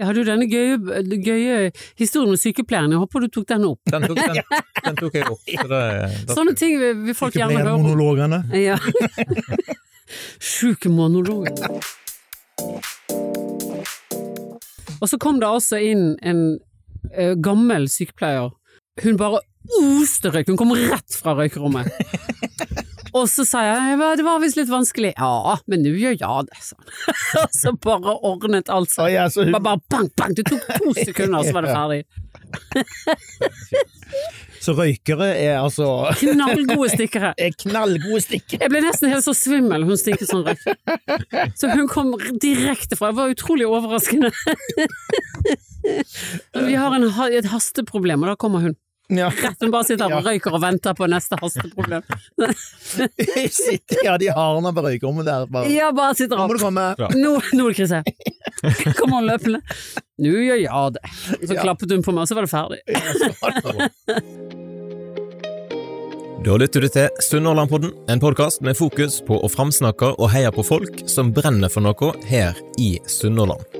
Jeg hadde jo denne gøye, gøye historien med sykepleieren, jeg håper du tok den opp. Den tok, den, den tok jeg opp. Så det, det, Sånne ting vil, vil folk gjerne høre om. Sykepleiermonologene. Ja. Sjuke monologer. Og så kom det altså inn en uh, gammel sykepleier. Hun bare oste røyk, hun kom rett fra røykerommet. Og så sa jeg "Ja, det var visst litt vanskelig. Ja, men nå gjør jeg det, sa han. Og så bare ordnet alt seg. Altså, Bare, bare bang, bang, det tok to sekunder, så var det ferdig. Så røykere er altså Knallgode stikkere. er knallgode stikkere. Jeg ble nesten helt så svimmel, hun stinket sånn røyk. Så hun kom direkte fra, det var utrolig overraskende. Vi har en, et hasteproblem, og da kommer hun. Ja. Rett, hun bare sitter her og røyker og venter på neste hasteproblem. Sitter, ja, de har den på røykerommet der. Bare. Ja, bare sitter opp. Nå må du komme. Nå, nå er det krise. Kommer han løpende. Nå gjør jeg det. Så Ja. klappet hun på meg, og så var det ferdig. Da lytter du til Sunnhordlandpodden, en podkast med fokus på å framsnakke og heie på folk som brenner for noe her i Sunnhordland.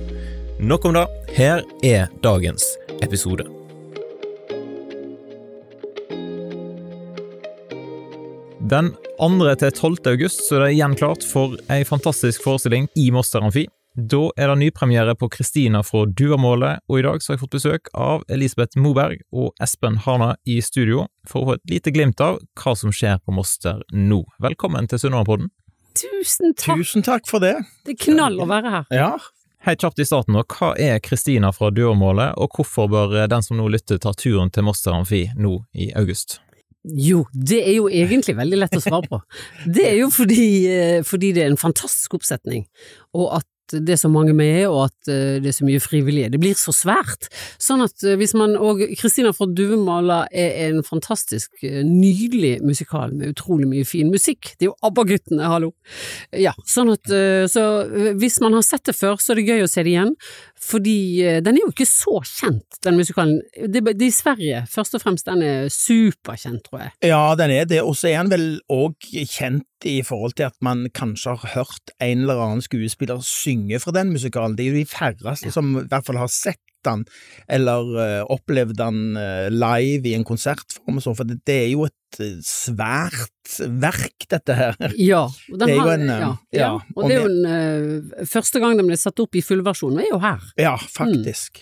Nok om det, her er dagens episode. Den 2. til 12. august så er det igjen klart for ei fantastisk forestilling i Moster Amfi. Da er det nypremiere på Kristina fra Duamålet, og i dag så har jeg fått besøk av Elisabeth Moberg og Espen Harna i studio for å få et lite glimt av hva som skjer på Moster nå. Velkommen til Sunnmørpodden. Tusen takk, Tusen takk for det. det er knall å være her. Ja. Helt kjapt i starten nå, hva er Kristina fra Duamålet, og hvorfor bør den som nå lytter ta turen til Moster Amfi nå i august? Jo, det er jo egentlig veldig lett å svare på. Det er jo fordi, eh, fordi det er en fantastisk oppsetning, og at det er så mange med, og at eh, det er så mye frivillige. Det blir så svært. Sånn at eh, hvis man Og Kristina fra Duvemala er en fantastisk, eh, nydelig musikal med utrolig mye fin musikk. Det er jo ABBA-guttene, hallo! Ja, sånn at Så hvis man har sett det før, så er det gøy å se det igjen. Fordi den er jo ikke så kjent, den musikalen. Det, det er i Sverige, først og fremst. Den er superkjent, tror jeg. ja, den er det. Og så er den vel òg kjent i forhold til at man kanskje har hørt en eller annen skuespiller synge fra den musikalen. Det er jo de færreste som i hvert fall har sett den, eller uh, opplevd den uh, live i en konsertform og sånn, for det, det er jo et eh, svært verk, dette her. Ja, Det er jo en, ja, ja, ja, og det er jo en uh, Første gang den ble satt opp i fullversjon, er jo her, Ja, faktisk.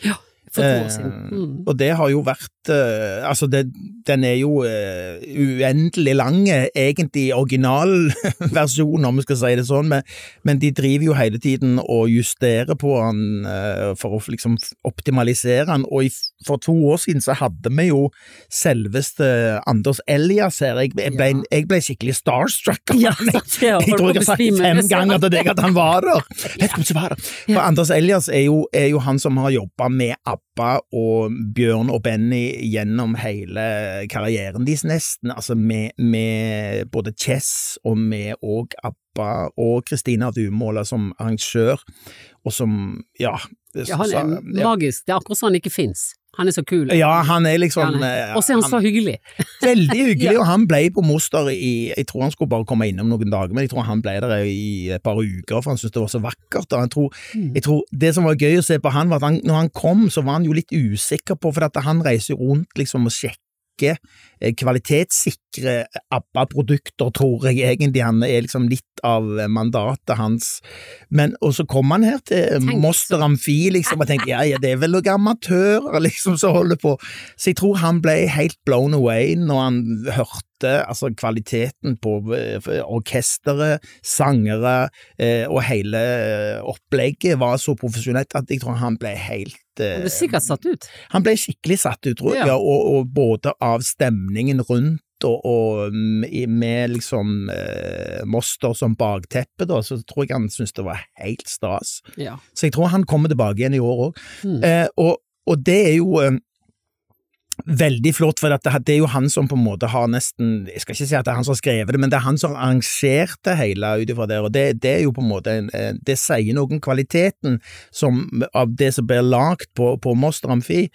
For to år Eh, siden. Mm. Og det har jo vært eh, Altså, det, den er jo uh, uendelig lang, egentlig originalversjon, om vi skal si det sånn, men, men de driver jo hele tiden og justerer på den uh, for å liksom optimalisere den, og i, for to år siden så hadde vi jo selveste Anders Elias her. Jeg, jeg, ble, jeg ble skikkelig starstruck. av Ja, han. Jeg tror jeg har sagt fem ganger til deg at han var der. Vet du hvem som var der? For. Anders Elias er jo, er jo han som har jobba med ABBA og Bjørn og Benny gjennom hele karrieren deres, nesten. Altså med, med både Chess og med og ABBA og Kristina Dumåla som arrangør, og som ja, Ja, han er så- ja. magisk. Det er akkurat som han ikke fins. Han er så kul. Ja, han er liksom Ja, eh, Og så er han så hyggelig. Veldig hyggelig, Ja. og han ble på Moster i Jeg tror han skulle bare komme innom noen dager, men jeg tror han ble der i et par uker, for han syntes det var så vakkert. Og tror, Mm. jeg tror Det som var gøy å se på han, var at han, når han kom, så var han jo litt usikker på For at han reiser rundt liksom og sjekker kvalitetssikre ABBA-produkter, tror jeg egentlig. Han er liksom litt av mandatet hans. Men, og så kom han her til Moster Amfi, liksom, og tenkte ja, ja, det er vel noen amatører liksom som holder på. Så jeg tror han ble helt blown away når han hørte altså, kvaliteten på eh, orkesteret, sangere eh, og hele eh, opplegget var så profesjonelt at jeg tror han ble helt eh, Han ble sikkert satt ut. han ble skikkelig satt ut, tror jeg, Ja. og, og både av stemningen rundt og, og mm, med liksom eh, Moster som bakteppe, da, så tror jeg han syntes det var helt stas. Ja. Så jeg tror han kommer tilbake igjen i år òg. Mm. Eh, og og det er jo eh, veldig flott, for det, det er jo han som på en måte har nesten Jeg skal ikke si at det er han som har skrevet det, men det er han som har arrangert det hele ut ifra der, og det, det, er jo på en måte Det sier noe om kvaliteten som, av det som blir lagd på, på Moster Amfi,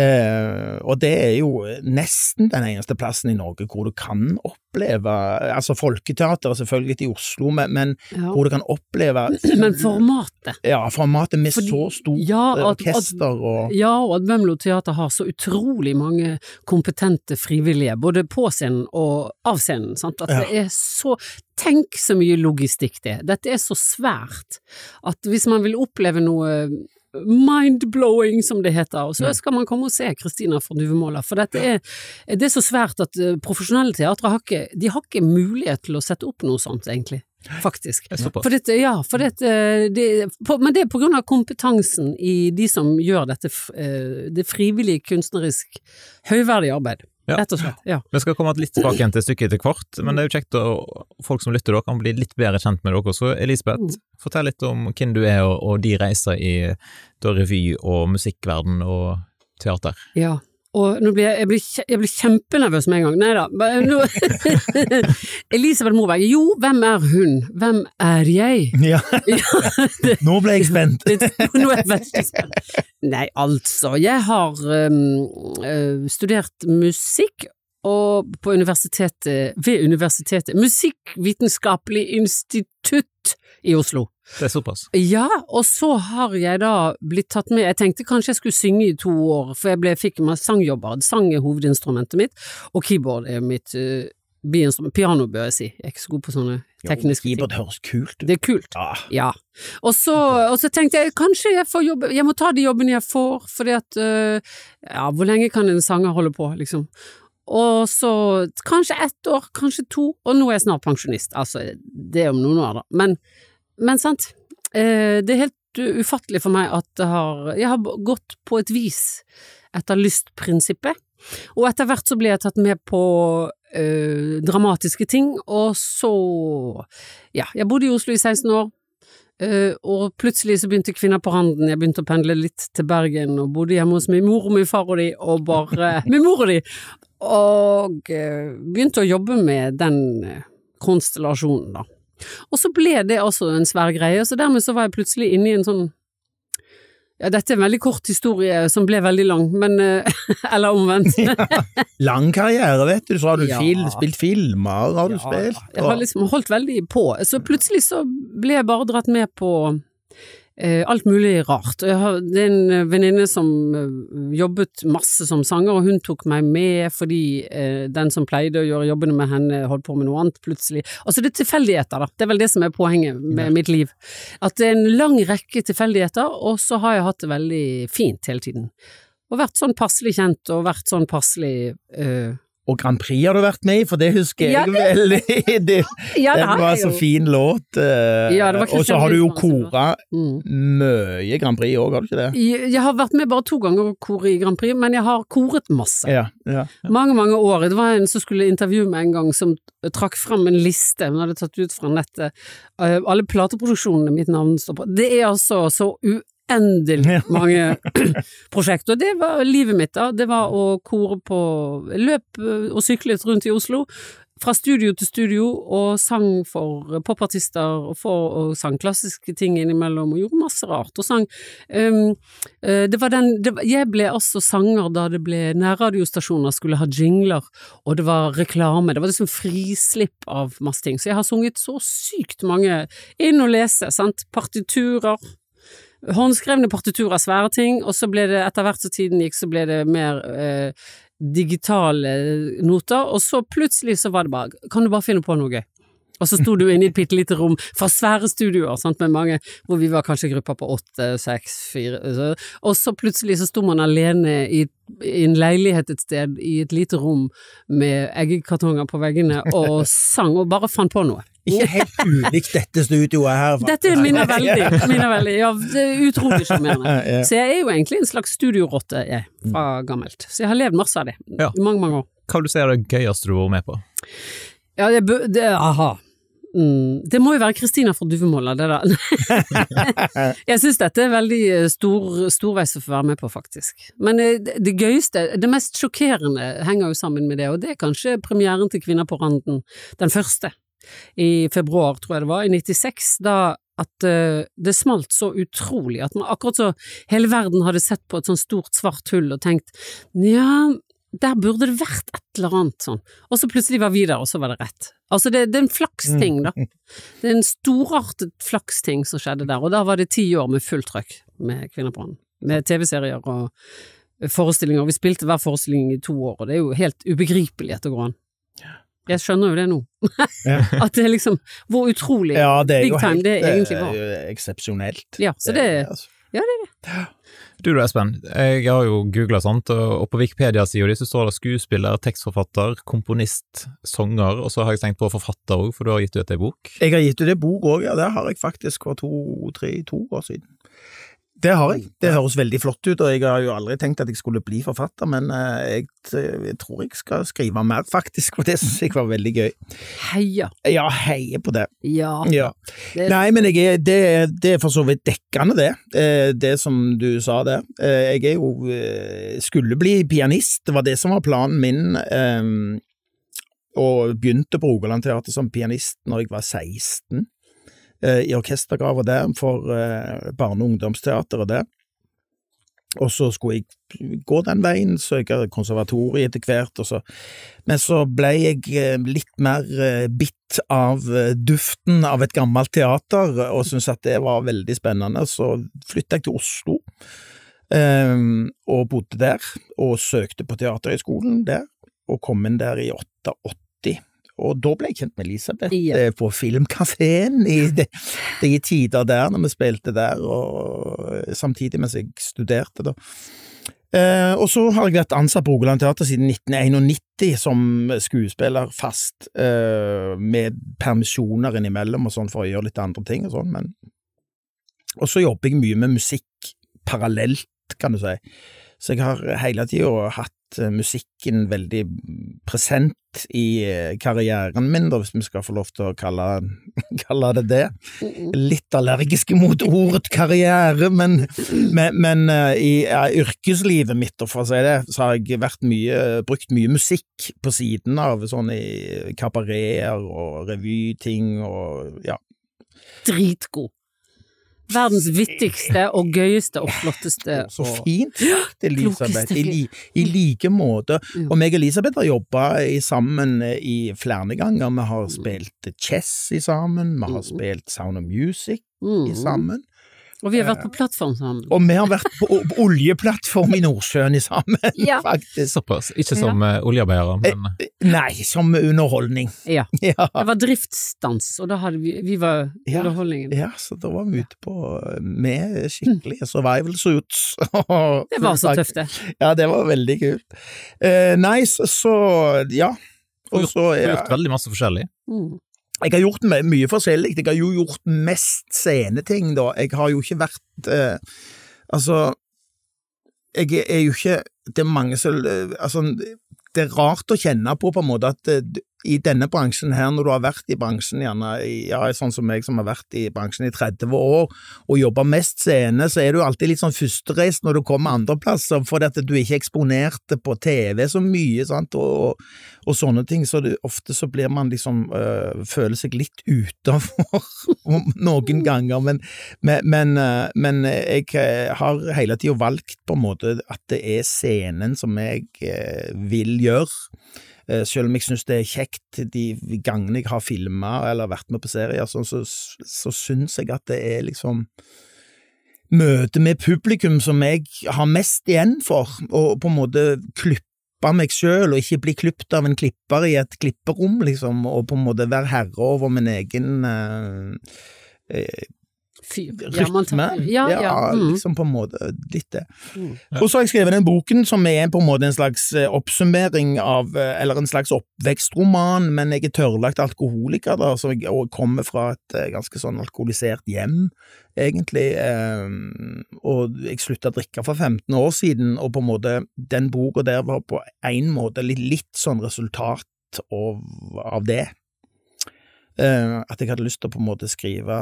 eh, og det er jo nesten den eneste plassen i Norge hvor du kan oppleve Altså Folketeateret selvfølgelig i Oslo, men, men Ja. hvor du kan oppleve Men formatet Ja, formatet med Fordi- så stort ja, at- at- orkester og Ja, og at Bømlo Teater har så utrolig mange kompetente frivillige, både på scenen og av scenen. Sant? At Ja. det er så Tenk så mye logistikk det er. Dette er så svært at hvis man vil oppleve noe mind-blowing, som det heter, Og så skal man komme og se Kristina fra Duvemåla. For dette er, det er så svært at eh, profesjonelle teatre har ikke, de har ikke mulighet til å sette opp noe sånt, egentlig. Faktisk. For dette, ja, for dette, det, på, men det er på grunn av kompetansen i de som gjør dette, eh, det frivillige kunstnerisk høyverdig arbeid. Ja. Rett og slett. Ja. Vi skal komme litt tilbake igjen til stykket etter hvert, men det er jo kjekt at folk som lytter da kan bli litt bedre kjent med dere også. Elisabeth, Mm. fortell litt om hvem du er og, og de reiser i da, revy og musikkverden og teater. ja. Og nå blir jeg, jeg, blir, jeg blir kjempenervøs med en gang. Nei da. Elisabeth Moberg. Jo, hvem er hun? Hvem er jeg? Ja, nå ble jeg spent! Nå er jeg veldig spent. Nei, altså, jeg har um, studert musikk og på universitetet, ved universitetet, Musikkvitenskapelig institutt i Oslo. Det er såpass. Ja, og så har jeg da blitt tatt med, jeg tenkte kanskje jeg skulle synge i to år, for jeg ble, fikk meg sangjobber, sang er hovedinstrumentet mitt, og keyboard er mitt uh, biinstrument, piano bør jeg si, jeg er ikke så god på sånne tekniske ting. Keyboard høres kult ut. Det er kult. Ja. Ja. Og så, og så tenkte jeg kanskje jeg får jobbe, jeg må ta de jobbene jeg får, fordi at uh, Ja, hvor lenge kan en sanger holde på, liksom? Og så kanskje ett år, kanskje to, og nå er jeg snart pensjonist. Altså, det er om noen år, da. Men, men sant, eh, det er helt ufattelig for meg at har Jeg har gått på et vis etter lystprinsippet, og etter hvert så ble jeg tatt med på øh, dramatiske ting, og så Ja, jeg bodde i Oslo i 16 år. eh, og plutselig så begynte Kvinner på Randen, jeg begynte å pendle litt til Bergen og bodde hjemme hos min mor og min far og de, og bare Min mor og de! Og eh, begynte å jobbe med den eh, konstellasjonen, da. Og så ble det altså en svær greie, så dermed så var jeg plutselig inne i en sånn ja, dette er en veldig kort historie som ble veldig lang, men eh, Eller omvendt. Lang karriere, vet du. Så har du Ja. fil, spilt filmer, har du Ja, spilt. Jeg har liksom holdt veldig på. Så plutselig så ble jeg bare dratt med på alt mulig rart. Det er en eh, venninne som eh, jobbet masse som sanger, og hun tok meg med fordi eh, den som pleide å gjøre jobbene med henne, holdt på med noe annet plutselig. Altså det er tilfeldigheter, da. Det er vel det som er poenget med mitt liv. At det er en lang rekke tilfeldigheter, og så har jeg hatt det veldig fint hele tiden. Og vært sånn passelig kjent, og vært sånn passelig eh, Og Grand Prix har du vært med i, for det husker jeg Ja, det- veldig. Det, Ja, det var så fin låt. Ja, og så har du jo kora mm. mye Grand Prix òg, har du ikke det? Jeg har vært med bare to ganger og koret i Grand Prix, men jeg har koret masse. Ja. ja. Mange, mange år. Det var en som skulle intervjue meg en gang, som trakk fram en liste hun hadde tatt ut fra nettet. Eh, Alle plateproduksjonene mitt navn står på. Det er altså så uendelig mange prosjekter. Det var livet mitt, da. Det var å kore på Løp eh, og syklet rundt i Oslo. Fra studio til studio, og sang for popartister, og, for, og sang klassiske ting innimellom, og gjorde masse rart. Og sang um, Det var den det var, Jeg ble altså sanger da det ble nærradiostasjoner skulle ha jingler, og det var reklame. Det var liksom frislipp av masse ting. Så jeg har sunget så sykt mange inn og lese, sant. Partiturer. Håndskrevne partiturer, svære ting, og så ble det etter hvert som tiden gikk, så ble det mer eh, digitale noter, og så plutselig så var det bare Kan du bare finne på noe gøy? Og så sto du inne i et bitte lite rom fra svære studioer, sant, med mange, hvor vi var kanskje grupper på åtte, seks, fire Og så plutselig så sto man alene i, i en leilighet et sted, i et lite rom med eggekartonger på veggene, og sang, og bare fant på noe. Ikke helt ulikt dette studioet her. faktisk. Dette minner veldig, minner veldig, ja, det er utrolig sjarmerende. Ja. Så jeg er jo egentlig en slags studiorotte, jeg, fra gammelt. Så jeg har levd masse av det, i mange, mange år. Hva vil du si er det gøyeste du har vært med på? Ja, det, det aha. Mm, det må jo være Kristina fra Duvemåla, det da. jeg syns dette er veldig eh, stor, storveis å få være med på, faktisk. Men eh, det, det gøyeste, det mest sjokkerende, henger jo sammen med det, og det er kanskje premieren til Kvinner på randen, den første, i februar, tror jeg det var, i 96, da at uh, det smalt så utrolig, at man akkurat så hele verden hadde sett på et sånt stort svart hull og tenkt ja, der burde det vært et eller annet sånn, og så plutselig var vi der, og så var det rett. Altså det, det er en flaksting, da. Det er en storartet flaksting som skjedde der, og da var det ti år med fullt trøkk med Kvinner på hånden. Med TV-serier og forestillinger. Vi spilte hver forestilling i to år, og det er jo helt ubegripelig at det går an. Jeg skjønner jo det nå. at det er liksom Hvor utrolig ja, det er big jo time helt, det egentlig eh, var. Eksepsjonelt. Ja, så det, altså. ja, det er det. Du da, Espen. Jeg har jo googla sånt, og på Wikipedia-sida di så står det skuespiller, tekstforfatter, komponist, sanger, og så har jeg tenkt på forfatter òg, for du har gitt ut ei bok. Jeg har gitt ut ei bok òg, ja. Det har jeg faktisk for to-tre-to år siden. Det har jeg. Det høres veldig flott ut, og jeg har jo aldri tenkt at jeg skulle bli forfatter, men eh, jeg, jeg tror jeg skal skrive mer, faktisk, og det synes jeg var veldig gøy. Heia. Ja, heie på det. Ja. Ja. Det, Nei, men jeg er, det, det er for så vidt dekkende, det. Eh, Det som du sa der. Eh, Jeg er jo Skulle bli pianist, det var det som var planen min. Og begynte på Rogaland Teater som pianist når jeg var 16, eh, i orkestergraver der for eh, barne- og ungdomsteater og det. Og så skulle jeg gå den veien, søke konservatoriet etter hvert, og så men så ble jeg eh, litt mer bitt av duften av et gammelt teater, og syntes at det var veldig spennende. Så flytta jeg til Oslo, Um, og bodde der, og søkte på Teaterhøgskolen der, og kom inn der i 88. Og da ble jeg kjent med Elisabeth Ja. eh, på Filmkafeen i de, de tider der, når vi spilte der, og samtidig mens jeg studerte, da. Eh, og så har jeg vært ansatt på Rogaland Teater siden 1991 som skuespiller fast, eh, med permisjoner innimellom og sånn for å gjøre litt andre ting og sånn, men Og så jobber jeg mye med musikk parallelt, kan du si. Så jeg har hele tida hatt eh, musikken veldig present i eh, karrieren min, da, hvis vi skal få lov til å kalle, kalle det det litt allergiske mot ordet karriere, men, men, men eh, i ja, yrkeslivet mitt, for å si det, så har jeg mye, brukt mye musikk på siden av sånn i kabareter og revyting og ja. dritgod. Verdens vittigste og gøyeste og flotteste Så fint Elisabeth. I, li, I like måte. Og meg og Elisabeth har jobba sammen i flere ganger. Vi har spilt chess i sammen, vi har spilt Sound of Music i mm. sammen. Og vi har vært på plattform sammen. Og vi har vært på på oljeplattform i Nordsjøen i sammen, Ja. faktisk. Såpass. Ikke som ja. oljearbeidere, men Nei, som underholdning. Ja. Ja. Det var driftsstans, og da hadde vi Vi var underholdningen. ja, så da var vi ute på med skikkelige survival suits. Det var så tøft, det. Ja, det var veldig kult. Uh, nice, så, ja. Og så ja, gjort veldig masse forskjellig. Mm. Jeg har gjort mye forskjellig. Jeg har jo gjort mest sceneting, da. Jeg har jo ikke vært eh, Altså, jeg er- jo ikke Det er mange som eh, Altså, det er rart å kjenne på, på en måte, at eh, i denne bransjen her, når du har vært i bransjen gjerne ja, sånn som meg som har vært i bransjen i 30 år, og jobba mest scene, så er du alltid litt sånn førstereist når du kommer andreplasser, fordi at du ikke er eksponert på TV så mye, sant, og, og sånne ting, så det, ofte så blir man liksom øh, føler seg litt utenfor noen ganger, men, men, men, øh, men jeg øh, har hele tida valgt på en måte at det er scenen som jeg øh, vil gjøre. Eh, Selv om jeg synes det er kjekt de gangene jeg har filma eller vært med på serier, så, så, så synes jeg at det er liksom møtet med publikum som jeg har mest igjen for, og på en måte klippe meg sjøl, og ikke bli klippet av en klipper i et klipperom, liksom, og på en måte være herre over min egen eh, Fy. Ja, man rytme. tar, ja, ja. Mm. liksom på en måte litt det. Mm. Og så har jeg skrevet den boken som er på en måte en slags eh, oppsummering av, eh, eller en slags oppvekstroman, men jeg er tørrlagt alkoholiker, da, så jeg og kommer fra et eh, ganske sånn alkoholisert hjem, egentlig, eh, og jeg slutta å drikke for 15 år siden, og på en måte, den boka der var på en måte litt, litt sånn resultat av, av det. Eh, at jeg hadde lyst til å på en måte skrive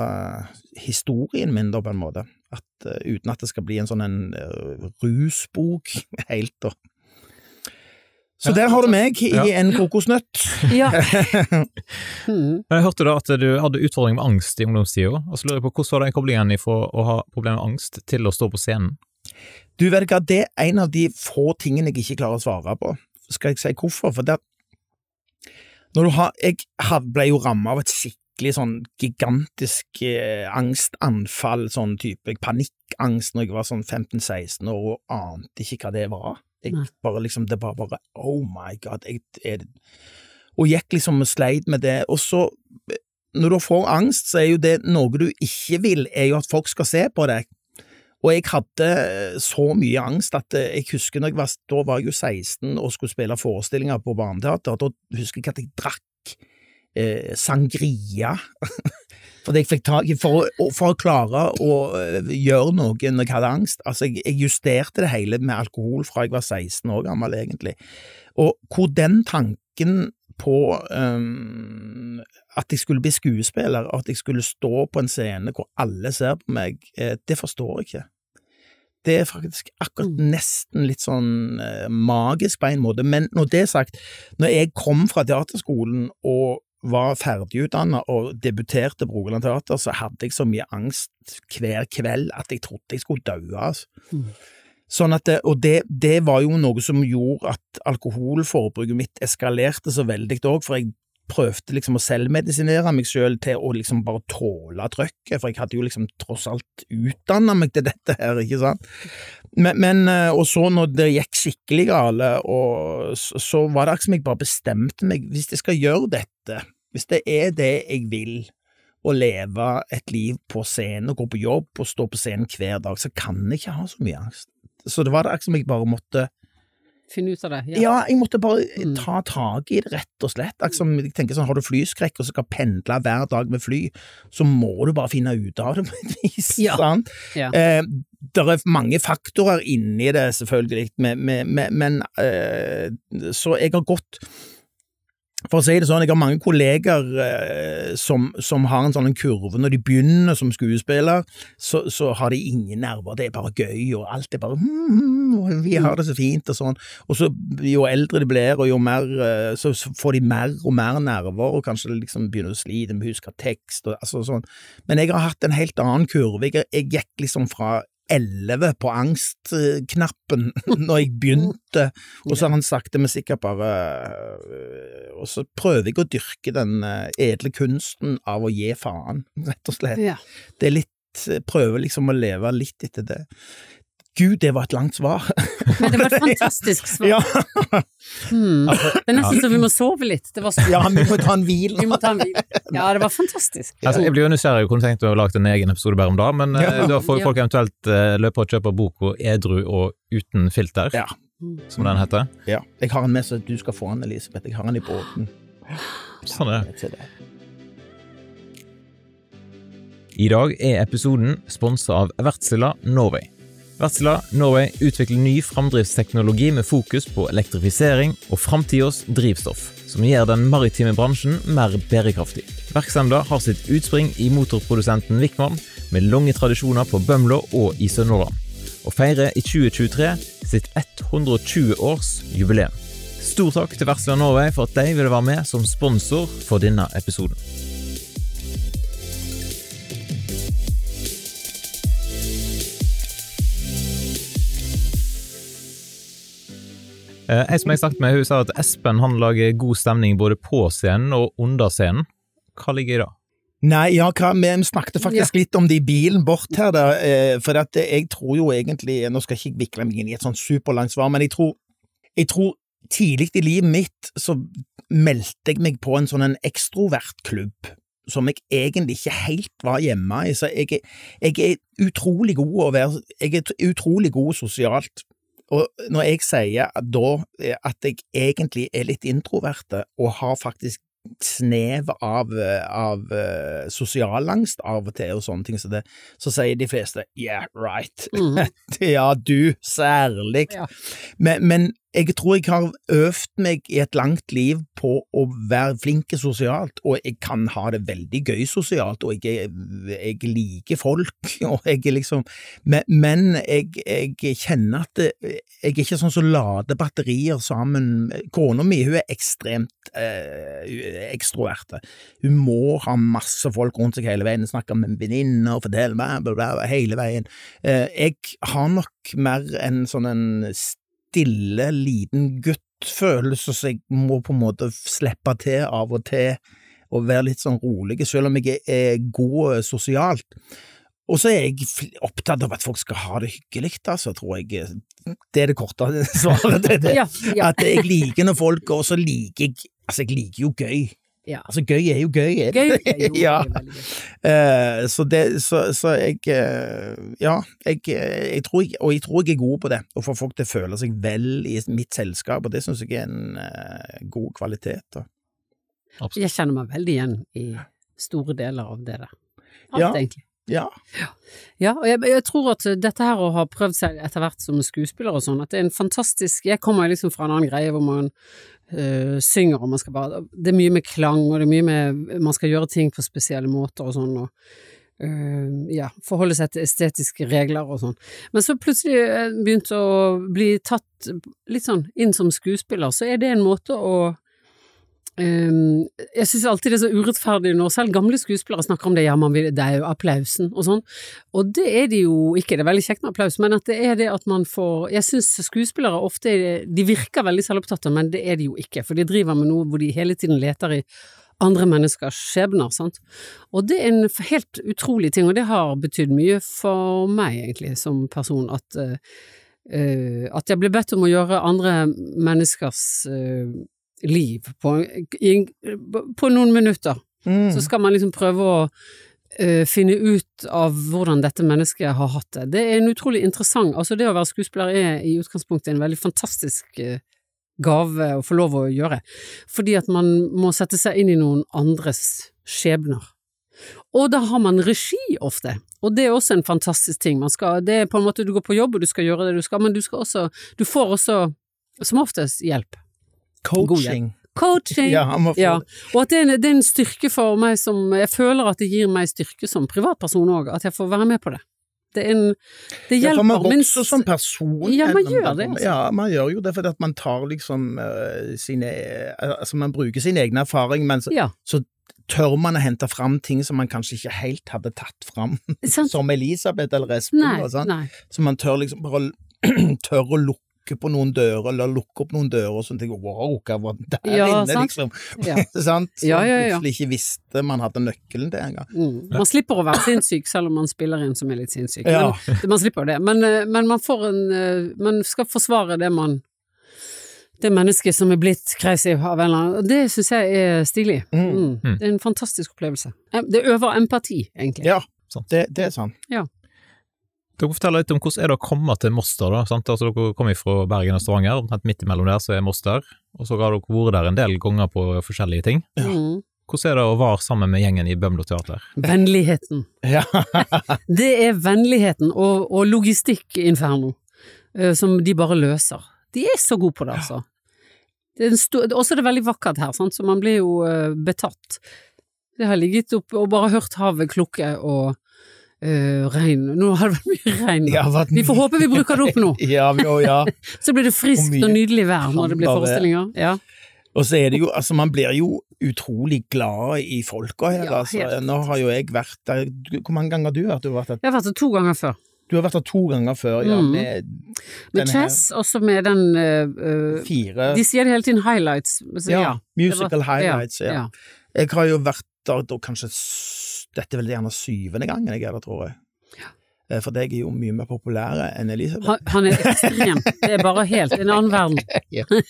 historien min, da, på en måte. At, eh, uten at det skal bli en sånn en eh, rusbok helt, da. Så der har du meg i Ja. en kokosnøtt. Ja. Mm. Jeg hørte da at du hadde utfordringer med angst i ungdomstida, og så lurer jeg på hvordan var den koblingen fra å ha problemer med angst til å stå på scenen? Du vet hva, det er en av de få tingene jeg ikke klarer å svare på. Skal jeg si hvorfor? For det at når du har Jeg ble jo rammet av et skikkelig sånn gigantisk eh, angstanfall, sånn type panikkangst, når jeg var sånn 15-16 år og ante ikke hva det var. Jeg bare liksom, Det var bare Oh my god. Jeg, er Og gikk liksom og sleit med det. Og så, når du får angst, så er jo det noe du ikke vil, er jo at folk skal se på deg. Og jeg hadde så mye angst at eh, jeg husker når jeg var, da var jeg jo 16 og skulle spille forestillinger på Barneteater, da husker jeg at jeg drakk eh, sangria. Fordi jeg fikk tak for, for å klare å eh, gjøre noe når jeg hadde angst. Altså, jeg, jeg justerte det hele med alkohol fra jeg var 16 år gammel, egentlig. Og hvor den tanken på um, at jeg skulle bli skuespiller, og at jeg skulle stå på en scene hvor alle ser på meg, eh, det forstår jeg ikke. Det er faktisk akkurat nesten litt sånn eh, magisk på en måte, men når det er sagt, når jeg kom fra teaterskolen og var ferdigutdannet og debuterte på Rogaland Teater, så hadde jeg så mye angst hver kveld at jeg trodde jeg skulle dø. Altså. Mm. Sånn at og det, det var jo noe som gjorde at alkoholforbruket mitt eskalerte så veldig òg, for jeg prøvde liksom å selvmedisinere meg sjøl til å liksom bare tåle trøkket, for jeg hadde jo liksom tross alt utdanna meg til dette her, ikke sant. Men, men eh, og så når det gikk skikkelig gale, så, så var det akkurat som jeg bare bestemte meg, hvis jeg skal gjøre dette, hvis det er det jeg vil, å leve et liv på scenen og gå på jobb og stå på scenen hver dag, så kan jeg ikke ha så mye angst. Så det var det akkurat som jeg bare måtte Finne ut av det. ja, jeg måtte bare Mm. ta tak i det, rett og slett. Akkurat som jeg tenker sånn, Har du flyskrekk og skal pendle hver dag med fly, så må du bare finne ut av det på et vis. Ja. sant? Ja. Eh, det er mange faktorer inni det, selvfølgelig, men, men, men eh, Så jeg har gått for å si det sånn, jeg har mange kolleger eh, som, som har en sånn kurve. Når de begynner som skuespiller, så, så har de ingen nerver, det er bare gøy, og alt er bare mm, vi har det så fint og sånn, og så jo eldre de blir, og jo mer, eh, så, så får de mer og mer nerver, og kanskje liksom begynner å slite med å huske tekst, og altså sånn, men jeg har hatt en helt annen kurve, jeg, jeg gikk liksom fra 11 på angstknappen når jeg begynte, og så har han sakte, men sikkert bare øh, Og så prøver jeg å dyrke den øh, edle kunsten av å gi faen, rett og slett. Ja. Det er litt Prøver liksom å leve litt etter det. Gud, det var et langt svar. Men det var et fantastisk svar. ja. Hmm. Det er nesten så vi må sove litt. Det var ja, vi må ta en hvil. Vi må ta en hvil. Ja, det var fantastisk. Altså, jeg blir jo nysgjerrig, jeg kunne tenkt å lage en egen episode bare om det, men eh, Ja. da får folk eventuelt eh, løpe og kjøpe boka Edru og uten filter, Ja. som den heter. Ja. Jeg har den med, så du skal få den, Elisabeth. Jeg har den i båten. Sånn er det. I dag er episoden sponset av Vertsila Norway. Wärtsilä Norway utvikler ny framdriftsteknologi med fokus på elektrifisering og framtidas drivstoff, som gjør den maritime bransjen mer bærekraftig. Verksemda har sitt utspring i motorprodusenten Wickman, med lange tradisjoner på Bømlo og i Sunnhordland, og feirer i 2023 sitt 120 års jubileum. Stor takk til Wärtsilä Norway for at de ville være med som sponsor for denne episoden. Ei som jeg snakket med, hun sa at Espen han lager god stemning både på scenen og under scenen. Hva ligger i det? Nei, ja, hva, vi snakket faktisk litt om det i bilen bort her, da, eh, for at jeg tror jo egentlig Nå skal jeg ikke vikle meg inn i et sånn superlangt svar, men jeg tror, jeg tror tidlig i livet mitt så meldte jeg meg på en sånn en ekstrovertklubb som jeg egentlig ikke helt var hjemme i, så jeg, er- jeg er utrolig god å være Jeg er utrolig god sosialt. Og når jeg sier da eh, at jeg egentlig er litt introverte, og har faktisk snev av, eh, av uh, sosialangst av og til og sånne ting, så, det, så sier de fleste yeah, right. Mm. ja, du særlig. Ja. Men, men jeg tror jeg har øvd meg i et langt liv på å være flink sosialt, og jeg kan ha det veldig gøy sosialt, og jeg, jeg liker folk, og jeg liksom Men, men jeg, jeg, kjenner at det, jeg er ikke sånn som lader batterier sammen. Kona mi hun er ekstremt eh, ekstroverte. Hun må ha masse folk rundt seg hele veien, snakke med venninner fortelle bla, bla, bla, hele veien. Eh, jeg har nok mer en sånn en stille, liten gutt-følelse, som jeg må på en måte slippe til av og til, og være litt sånn rolig, selv om jeg er god sosialt. Og så er jeg opptatt av at folk skal ha det hyggelig, altså, tror jeg. Det er det korte svaret. Det, det. At jeg liker når folk går, så liker jeg Altså, jeg liker jo gøy. Ja. Altså, gøy er jo gøy. er? Gøy er jo ja. gøy. Eh, så, det, så, så jeg eh, Ja, jeg, jeg tror jeg, og jeg tror jeg er god på det, å få folk til å føle seg vel i mitt selskap, og det syns jeg er en uh, god kvalitet. Da. Jeg kjenner meg veldig igjen i store deler av det der. Alt, Ja. egentlig. Ja. Ja, og jeg, jeg tror at dette her å ha prøvd seg etter hvert som skuespiller og sånn, at det er en fantastisk Jeg kommer liksom fra en annen greie hvor man øh, synger og man skal bare Det er mye med klang, og det er mye med Man skal gjøre ting på spesielle måter og sånn, og øh, ja, forholde seg til estetiske regler og sånn. Men så plutselig øh, begynte å bli tatt litt sånn inn som skuespiller, så er det en måte å Ehm, jeg synes alltid det er så urettferdig når selv gamle skuespillere snakker om det, ja, det er jo applausen og sånn, og det er det jo ikke, det er veldig kjekt med applaus, men at det er det at man får, jeg synes skuespillere ofte, de virker veldig selvopptatte, men det er de jo ikke, for de driver med noe hvor de hele tiden leter i andre menneskers skjebner, sant, og det er en helt utrolig ting, og det har betydd mye for meg egentlig som person, at eh, at jeg ble bedt om å gjøre andre menneskers eh, liv på, i, på noen minutter. Mm. Så skal man liksom prøve å uh, finne ut av hvordan dette mennesket har hatt det. Det er en utrolig interessant Altså, det å være skuespiller er i utgangspunktet en veldig fantastisk uh, gave å få lov å gjøre, fordi at man må sette seg inn i noen andres skjebner. Og da har man regi ofte, og det er også en fantastisk ting. Man skal, det er på en måte du går på jobb og du skal gjøre det du skal, men du skal også, du får også som oftest hjelp. Coaching. Coaching! Ja, Ja, og at det er, en, det er en styrke for meg som Jeg føler at det gir meg styrke som privatperson òg, at jeg får være med på det. Det er en Det Ja, for hjelper man vokser som person. Ja, man gjør det, altså. Ja, man gjør jo det fordi at man tar liksom uh, sine Altså, man bruker sin egen erfaring, men så, Ja, så tør man å hente fram ting som man kanskje ikke helt hadde tatt fram, som Elisabeth eller Espen. Nei, og sånn. nei. Så man tør liksom bare tør å lukke på noen dører, eller lukke opp noen dører, og sånn tenker wow, hva var der Ja, inne, sant. liksom. Ja. sant? Som Ja, ja, ja. plutselig ikke visste man hadde nøkkelen til engang. Mm. Man slipper å være sinnssyk selv om man spiller inn som er litt sinnssyk. Ja. Men, man slipper jo det. Men, eh, men man får en eh, Man skal forsvare det man det mennesket som er blitt crazy av en eller annen, og det syns jeg er stilig. Mm. Mm. Mm. Det er en fantastisk opplevelse. Det øver empati, egentlig. Ja, det, det er sant. Dere forteller litt om hvordan er det å komme til Moss da, sant? Altså, dere kommer fra Bergen og Stavanger, omtrent midt imellom der så er Moss der, og så har dere vært der en del ganger på forskjellige ting. Ja. Mm. Hvordan er det å være sammen med gjengen i Bømlo Teater? Vennligheten. Ja. Det er vennligheten og, og logistikk-inferno eh, som de bare løser. De er så gode på det, altså. Det er en stor, også er det veldig vakkert her, sant? så man blir jo eh, betatt. Det har ligget oppe og bare hørt havet klukke og eh, regn. Nå har det vært mye regn. Ja, hva- Vi får håpe vi bruker det opp nå. Ja, å, ja. Så blir det friskt Og og nydelig vær når det blir forestillinger. Ja. Og så er det jo, altså man blir jo utrolig glad i folka her, altså. Nå har jo jeg vært der, hvor mange ganger har du vært? Du har vært der, Jeg har vært der to ganger før. du har vært der to ganger før, ja, Mm. med Med Chess, og så med den eh, fire De sier det hele tiden highlights. Så, ja, musical var- highlights, ja. Jeg har jo vært der da kanskje Dette er vel gjerne syvende gangen jeg er der, tror jeg. Eh, For deg er jo mye mer populær enn Elisabeth. Han, han er ekstrem. Det er bare helt en annen verden.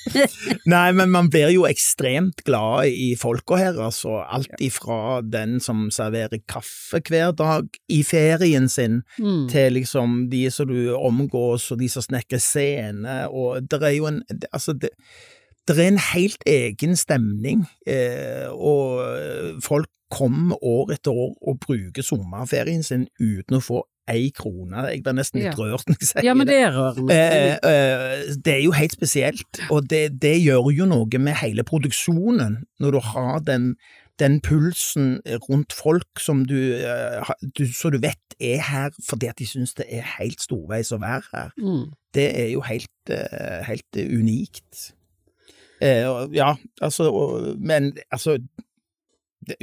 Nei, men man blir jo ekstremt glad i folka her, altså. Alt ifra den som serverer kaffe hver dag i ferien sin, Mm. til liksom de som du omgås, og de som snekrer scene, og det er jo en Altså, det, det er en helt egen stemning, eh, og folk kommer år etter år og bruker sommerferien sin uten å få ei krone. Jeg blir nesten litt Ja. rørt når jeg sier Ja, men det er rørende. Eh, eh, det er jo helt spesielt, og det, det gjør jo noe med hele produksjonen, når du har den, den pulsen rundt folk som du, eh, du, så du vet er her fordi at de synes det er helt storveis å være her. Mm. Det er jo helt, eh, helt unikt. Eh, ja, altså, og, men altså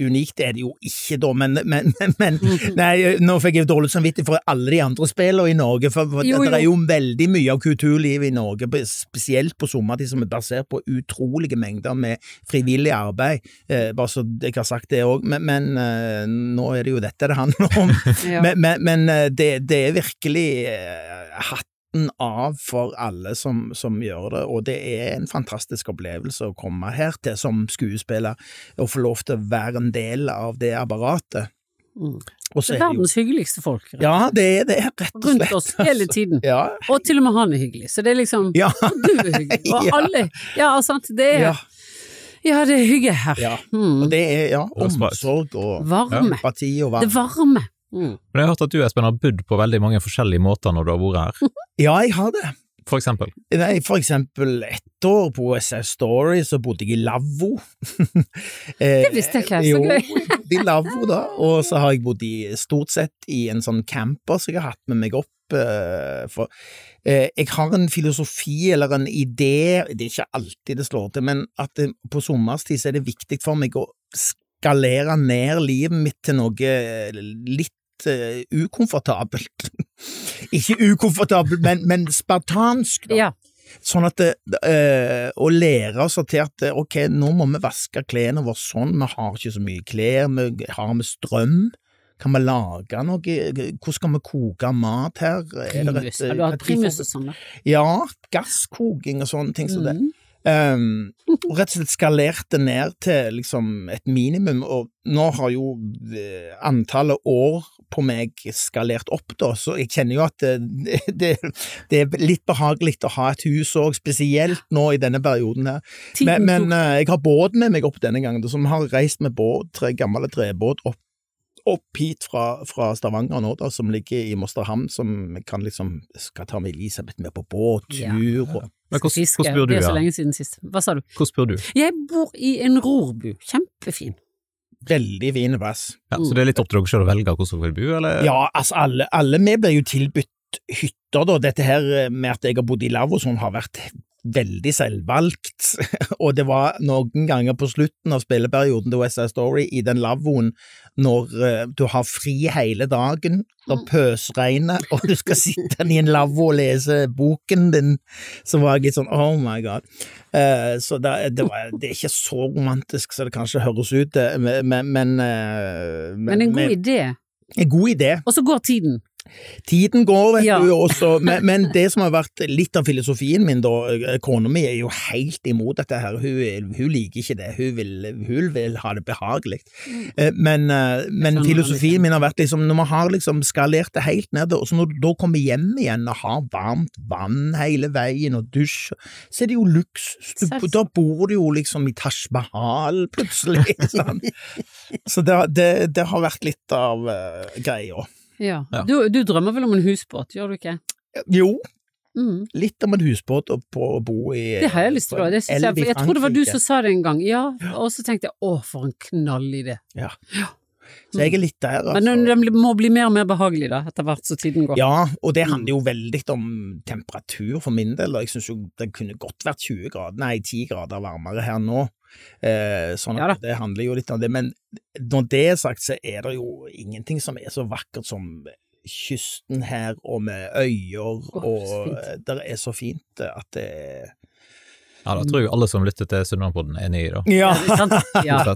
Unikt er det jo ikke, da, men, men, men, Nei, nå fikk jeg dårlig samvittighet for alle de andre spillene i Norge, for, for Jo, det er jo. jo veldig mye av kulturlivet i Norge, spesielt på sommertid, som er basert på utrolige mengder med frivillig arbeid. Eh, bare så jeg har sagt det òg, men, men eh, nå er det jo dette det handler om. Ja. Men, eh, det, det er virkelig eh, hatten av for alle som, som gjør det, og det er en fantastisk opplevelse å komme her til som skuespiller, og få lov til å være en del av det apparatet. Mm. Og så Det er er verdens hyggeligste folk. rett. Ja, det er det, rett og slett. Rundt oss hele tiden. Ja. Og til og med han er hyggelig. Så det er liksom Ja. Og du er hyggelig. Og Ja. alle. Ja, sant. Det er Ja, Ja, det er hygge her. ja. Mm. Og det er ja, omsorg og Varme. empati og varme. Det varme. Mm. Men jeg har hørt at du Espen har bodd på veldig mange forskjellige måter når du har vært her, Ja, jeg har det. for eksempel. Nei, for eksempel ett år på SS Story så bodde jeg i lavvo. det visste jeg ikke, så gøy. Jo, i lavvo da, og så har jeg bodd i stort sett i en sånn camper som jeg har hatt med meg opp. eh, For eh, jeg har en filosofi eller en idé, det er ikke alltid det slår til, men at det, på sommerstid så er det viktig for meg å skalere ned livet mitt til noe eh, litt eh, ukomfortabelt. Ikke ukomfortabelt, men, men spartansk, da. Ja. Sånn at det, eh, Å lære oss til at eh, ok, nå må vi vaske klærne våre sånn, vi har ikke så mye klær, vi har vi strøm? Kan vi lage noe? Hvordan skal vi koke mat her? Er det Primus. Har du hatt primus og sånn. Ja, gasskoking og sånne ting som det. Mm. Um, og rett og slett skalert det ned til liksom et minimum, og nå har jo antallet år på meg skalert opp, da, så jeg kjenner jo at det, det, det er litt behagelig å ha et hus òg, spesielt nå i denne perioden her. Men, men eh, jeg har båt med meg opp denne gangen, som så vi har reist med båt, tre gamle trebåt opp, opp hit fra, fra Stavanger nå, da, som ligger i Mosterhamn, som kan liksom skal ta med Elisabeth med på båttur, Ja. og Men hvordan, Fiske. hvordan bor du Det er så lenge siden sist. Hva sa du? Hvordan bor du? Jeg bor i en rorbu. Kjempefin. Veldig fin plass. Ja, så det er litt opp til dere selv å velge hvordan dere vil bo, eller? Ja, altså alle, alle vi blir jo tilbudt hytter, da. Dette her med at jeg har bodd i lavvo sånn har vært veldig selvvalgt, og det var noen ganger på slutten av spilleperioden til West Side Story i den lavvoen når eh, du har fri hele dagen, det pøsregner, og du skal sitte i en lavvo og lese boken din, så var jeg litt sånn oh my god. Eh, så det, det, var, det er ikke så romantisk som det kanskje høres ut, men, men, men, eh, Men en god idé. en god idé. Og så går tiden. Tiden går, vet Ja. du, også, men, men det som har vært litt av filosofien min, da, eh, kona mi er jo helt imot dette her, hun, hun liker ikke det, hun vil, hun vil ha det behagelig. Eh, Men, eh, men filosofien min har vært liksom, når man har liksom skalert det helt ned, og så når du da kommer hjem igjen og har varmt vann hele veien og dusj, så er det jo luksus. Du, da bor du jo liksom i Taj Mahal plutselig. Sånn. Så det, det, det har vært litt av uh, greia. Ja. Ja. Du, du drømmer vel om en husbåt, gjør du ikke? Jo, Mm. litt om en husbåt og på å bo i Det har jeg lyst til å jeg, for jeg tror det var du som sa det en gang, ja, og så tenkte jeg å, for en knallidé. Så jeg er litt der, altså. Men den, den må bli mer og mer behagelig da, etter hvert som tiden går. Ja, og det handler jo veldig om temperatur for min del, og jeg synes jo det kunne godt vært 20 grader, nei 10 grader varmere her nå. Eh, sånn Ja at det handler jo litt om det, men når det er sagt, så er det jo ingenting som er så vakkert som kysten her, og med øyer, oh, og fint. det er så fint at det Ja, da tror jeg alle som lytter til Sunnmørpodden er nye, da. Ja, Ja, ja,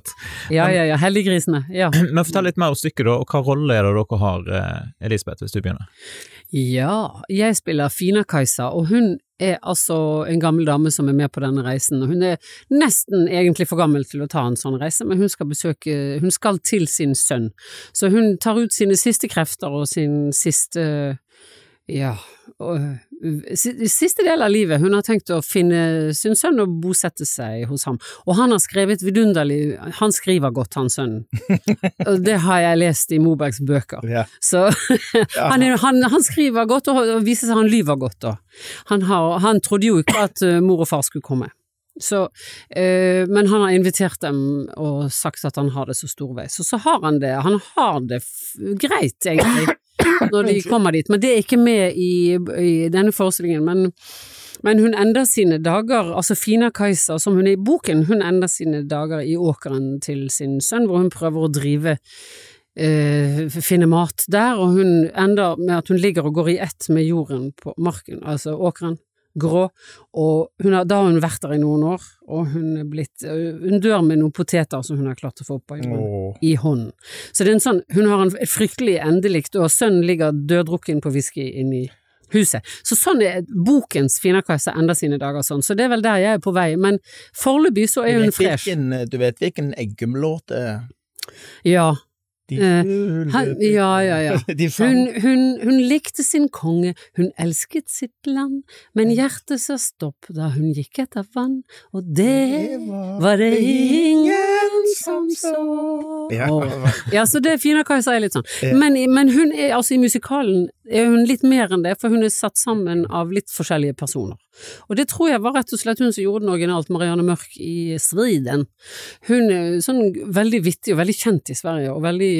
ja, ja, ja. heldiggrisene. Ja. Men fortell litt mer om stykket, da, og hva rolle er det dere har, eh, Elisabeth, hvis du begynner? Ja, jeg spiller Fina-Kajsa, og hun er altså en gammel dame som er med på denne reisen. og Hun er nesten egentlig for gammel til å ta en sånn reise, men hun skal besøke Hun skal til sin sønn. Så hun tar ut sine siste krefter og sin siste Ja, og øh, siste del av livet, hun har tenkt å finne sin sønn og bosette seg hos ham. Og han har skrevet vidunderlig, han skriver godt, han sønnen. Og det har jeg lest i Mobergs bøker. Ja. Så han, han, han skriver godt, og og viser seg han lyver godt da. Han, har, han trodde jo ikke at øh, mor og far skulle komme. Så, øh, men han har invitert dem og sagt at han har det så storveis. Og så har han det, han har det greit egentlig når de kommer dit, men det er ikke med i, i denne forestillingen. Men, men hun ender sine dager, altså Fina Kajsa, som hun er i boken, hun ender sine dager i åkeren til sin sønn, hvor hun prøver å drive Uh, finne mat der, og hun ender med at hun ligger og går i ett med jorden på marken, altså åkeren, grå, og hun har, da har hun vært der i noen år, og hun er blitt, hun dør med noen poteter som hun har klart å få opp av jorden oh. i hånden. Så det er en sånn, hun har en, fryktelig endelikt, og sønnen ligger døddrukken på whisky inni huset. Så sånn er bokens finakasse enda sine dager sånn, så det er vel der jeg er på vei, men foreløpig så er hun fresh. du vet hvilken Eggum-låt det er? Ja, De han- ja, ja, ja. Hun, hun, hun likte sin konge, hun elsket sitt land, men hjertet sa stopp da hun gikk etter vann, og det var det ingen som så. Ja. Ja, så det jeg er litt sånn. Men, men hun er altså i musikalen er hun litt mer enn det, for hun er satt sammen av litt forskjellige personer. Og det tror jeg var rett og slett hun som gjorde den originalt, Marianne Mørk i Striden. Hun er sånn veldig vittig og veldig kjent i Sverige, og veldig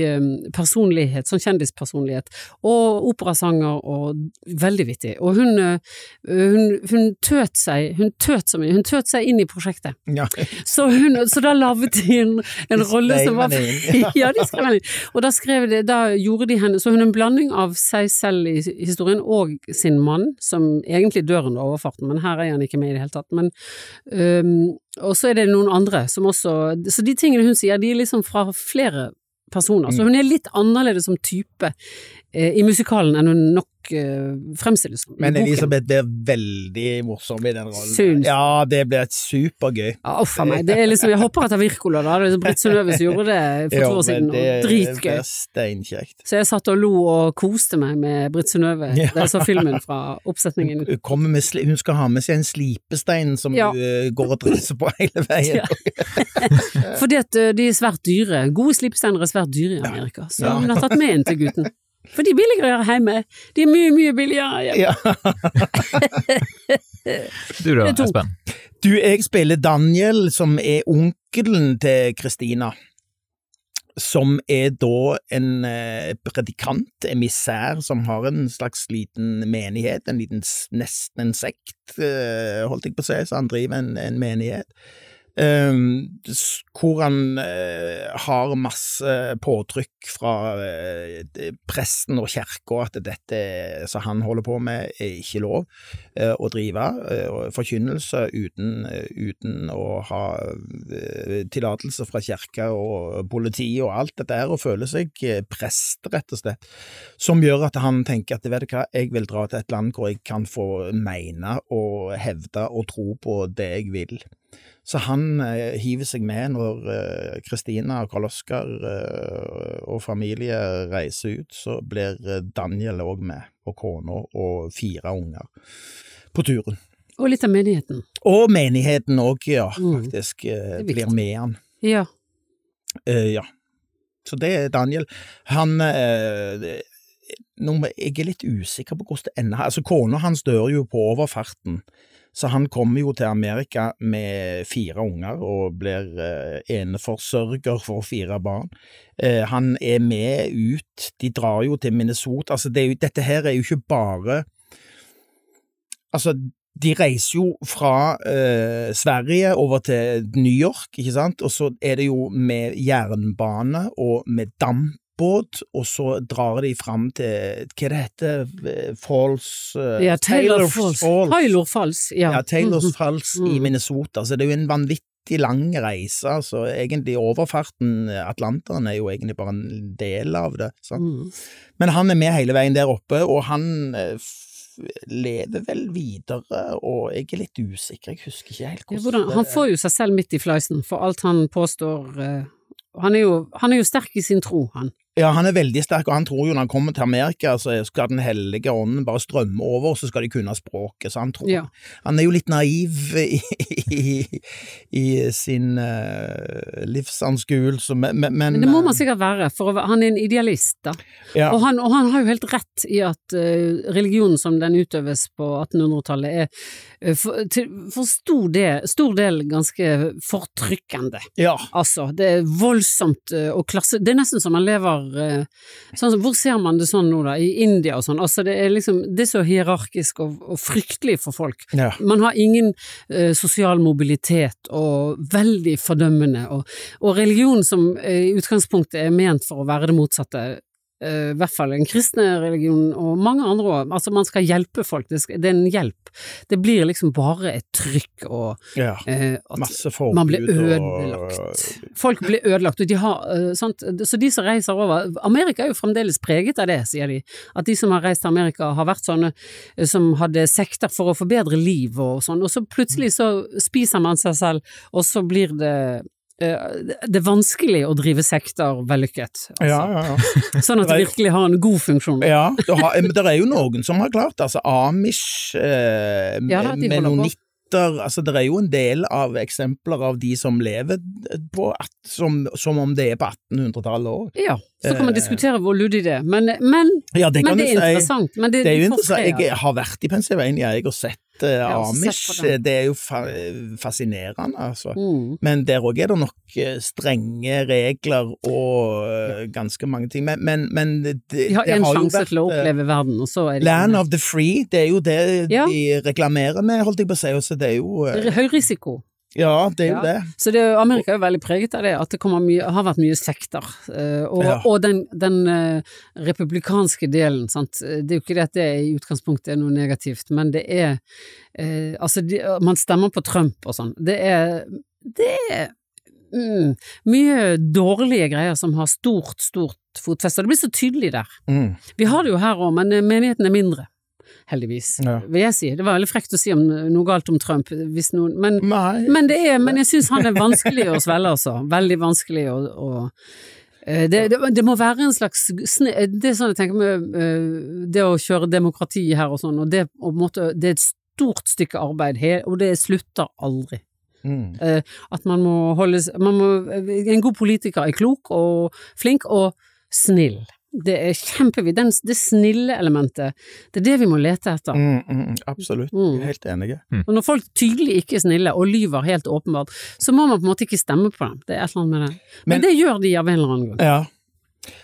personlighet, sånn kjendispersonlighet, og operasanger og veldig vittig. Og hun, eh, hun, hun tøt seg, hun tøt så mye, hun tøt seg inn i prosjektet. Ja. Så, hun, så da laget de en, en rolle som var. Ja, de skrev henne inn. Og da skrev de, da gjorde de henne Så hun er en blanding av seg selv i historien og sin mann, som egentlig dør under overfarten, men her er han ikke med i det hele tatt. Men, um, og så er det noen andre som også Så de tingene hun sier, de er liksom fra flere personer. Mm. Så hun er litt annerledes som type i musikalen enn hun nok eh, fremstilles som Men. Elisabeth blir veldig morsom i den rollen. Syns. Ja, det blir supergøy. Ja, uff a meg. Det er liksom, jeg hopper etter Wirkola, da. Det er Britt Synnøve som gjorde det for to år siden, og dritgøy. steinkjekt. Så jeg satt og lo og koste meg med Britt Synnøve Ja. da jeg så filmen fra oppsetningen. Hun med Hun skal ha med seg en slipestein som Ja. hun eh, går og dresser på hele veien. Ja. Fordi at de er svært dyre. Gode slipesteiner er svært dyre i Amerika, så hun har tatt med en til gutten. For de er billigere her hjemme. De er mye, mye billigere hjemme. Ja. Du da, er. Espen? Du, jeg spiller Daniel, som er onkelen til Kristina. Som er da en predikant, predikant, emissær, som har en slags liten menighet, en liten, nesten en sekt, eh, holdt jeg på å si, så han driver en, en menighet. Um, hvor han eh, har masse påtrykk fra eh, presten og kirka at dette som han holder på med, er ikke lov eh, å drive forkynnelse uten, uten å ha tillatelse fra kirka og politi og alt dette her, og føler seg prest, rett og slett. Som gjør at han tenker at vet du hva, jeg vil dra til et land hvor jeg kan få mene og hevde og tro på det jeg vil. Så han eh, hiver seg med når eh, Kristina og Karl Oskar eh, og familie reiser ut, så blir eh, Daniel òg med, og kona og fire unger på turen. Og litt av menigheten. Og menigheten òg, ja, Mm. faktisk, eh, blir med han. Ja. Eh, ja. Så det er Daniel. Han eh, Jeg er litt usikker på hvordan det ender. Altså, Kona hans dør jo på overfarten, så han kommer jo til Amerika med fire unger og blir eh, eneforsørger for fire barn. Eh, han er med ut, de drar jo til Minnesota. Altså, det jo, dette her er jo ikke bare Altså, de reiser jo fra eh, Sverige over til New York, ikke sant, og så er det jo med jernbane og med dampbåt, og så drar de fram til Hva det heter eh, Falls eh, ja Taylor Falls. Falls. Taylor Falls, ja. Ja, Taylors Mhm. Falls i Mhm. Minnesota, så det er jo en vanvittig lang reise, altså egentlig overfarten, Atlanteren er jo egentlig bare en del av det. Mm. Men han er med hele veien der oppe, og han eh, lever vel videre, og jeg er litt usikker, jeg husker ikke helt hvordan hvordan, han får jo seg selv midt i fleisen for alt han påstår eh, han, er jo, han er jo sterk i sin tro, han. Ja, han er veldig sterk, og han tror jo når han kommer til Amerika, så skal Den hellige ånden bare strømme over, så skal de kunne språket. Så han tror Ja. Han er jo litt naiv i, i, i sin uh, livsanskuelse, men, men, Men det må man sikkert være, for han er en idealist, da. ja. Og, han, og han har jo helt rett i at uh, religionen som den utøves på 1800-tallet, er uh, for, til, for stor, del, stor del ganske fortrykkende. ja. Altså, det er voldsomt eh, og klasse... Det er nesten som man lever eh, sånn Hvor ser man det sånn nå, da? I India og sånn. Altså, det er liksom Det er så hierarkisk og, og fryktelig for folk. ja. Man har ingen eh, sosial mobilitet og veldig fordømmende, og, og religion som eh, i utgangspunktet er ment for å være det motsatte, i hvert fall en kristne religionen, og mange andre òg, altså man skal hjelpe folk, det, skal, det er en hjelp. Det blir liksom bare et trykk og ja. eh, Masse forbud man blir og- ødelagt. Folk blir ødelagt, og de har eh, sant? Så de som reiser over Amerika er jo fremdeles preget av det, sier de. At de som har reist til Amerika har vært sånne eh, som hadde sekter for å forbedre liv og sånn, og så plutselig så spiser man seg selv, og så blir det eh, det er vanskelig å drive sekter vellykket, altså. Ja, ja, ja. sånn at det virkelig har en god funksjon. Ja, det, har, men det er jo noen som har klart altså Amish eh, Ja da, de menonitter altså Det er jo en del av eksempler av de som lever på at, som, som om det er på 1800-tallet òg. Ja, så kan man Eh. diskutere hvor luddig det er, men, men, Ja, det men det er interessant. Men det, Det er jo interessant. Jeg har vært i Pennsylvania, jeg har sett uh, Amish. sett. Det er jo fa fascinerende, altså. Mm. Men der òg er det nok eh, strenge regler og ganske mange ting. Men, men, men det, De har jo sjanse vært, til å oppleve verden, og så er det Land of the free, det er jo det Ja. de reklamerer med, holdt jeg på å si. Det er jo uh, Høy risiko. Ja, det er jo Ja. det. Så det, Amerika er jo veldig preget av det, at det mye, har vært mye sekter. eh, og, Ja. og den, den eh, republikanske delen, sant. Det er jo ikke det at det i utgangspunktet er noe negativt, men det er eh, Altså, de, man stemmer på Trump og sånn. Det er Det er mm, mye dårlige greier som har stort, stort fotfeste. Og det blir så tydelig der. Mm. Vi har det jo her òg, men eh, menigheten er mindre. Heldigvis, Ja. vil jeg si. Det var veldig frekt å si om noe galt om Trump, hvis noen Men men det er, men jeg syns han er vanskelig å svelge, altså. Veldig vanskelig å, å eh, det, det, det må være en slags Det er sånn jeg tenker med eh, det å kjøre demokrati her og sånn, og det, og måtte, det er et stort stykke arbeid, og det slutter aldri. Mm. Eh, At man må holde man må, En god politiker er klok og flink og snill. Det er kjempevidt. Den- Det snille elementet, det er det vi må lete etter. Mm, mm, absolutt. Mm. Jeg er helt enige. Og når folk tydelig ikke er snille og lyver helt åpenbart, så må man på en måte ikke stemme på dem. Det er et eller annet med det. Men, Men- det gjør de av en eller annen grunn. Ja.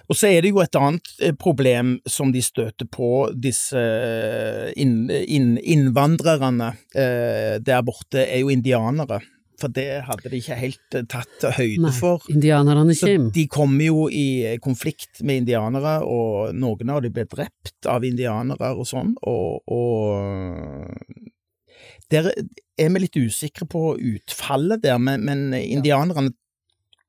Og så er det jo et annet eh, problem som de støter på, disse eh, inn, inn, innvandrerne eh, der borte, er jo indianere. For det hadde de ikke helt eh, tatt høyde Nei, for. indianerne Så de kommer jo i konflikt med indianere, og noen av dem ble drept av indianere og sånn, og, og Der er vi litt usikre på utfallet der, men, men indianerne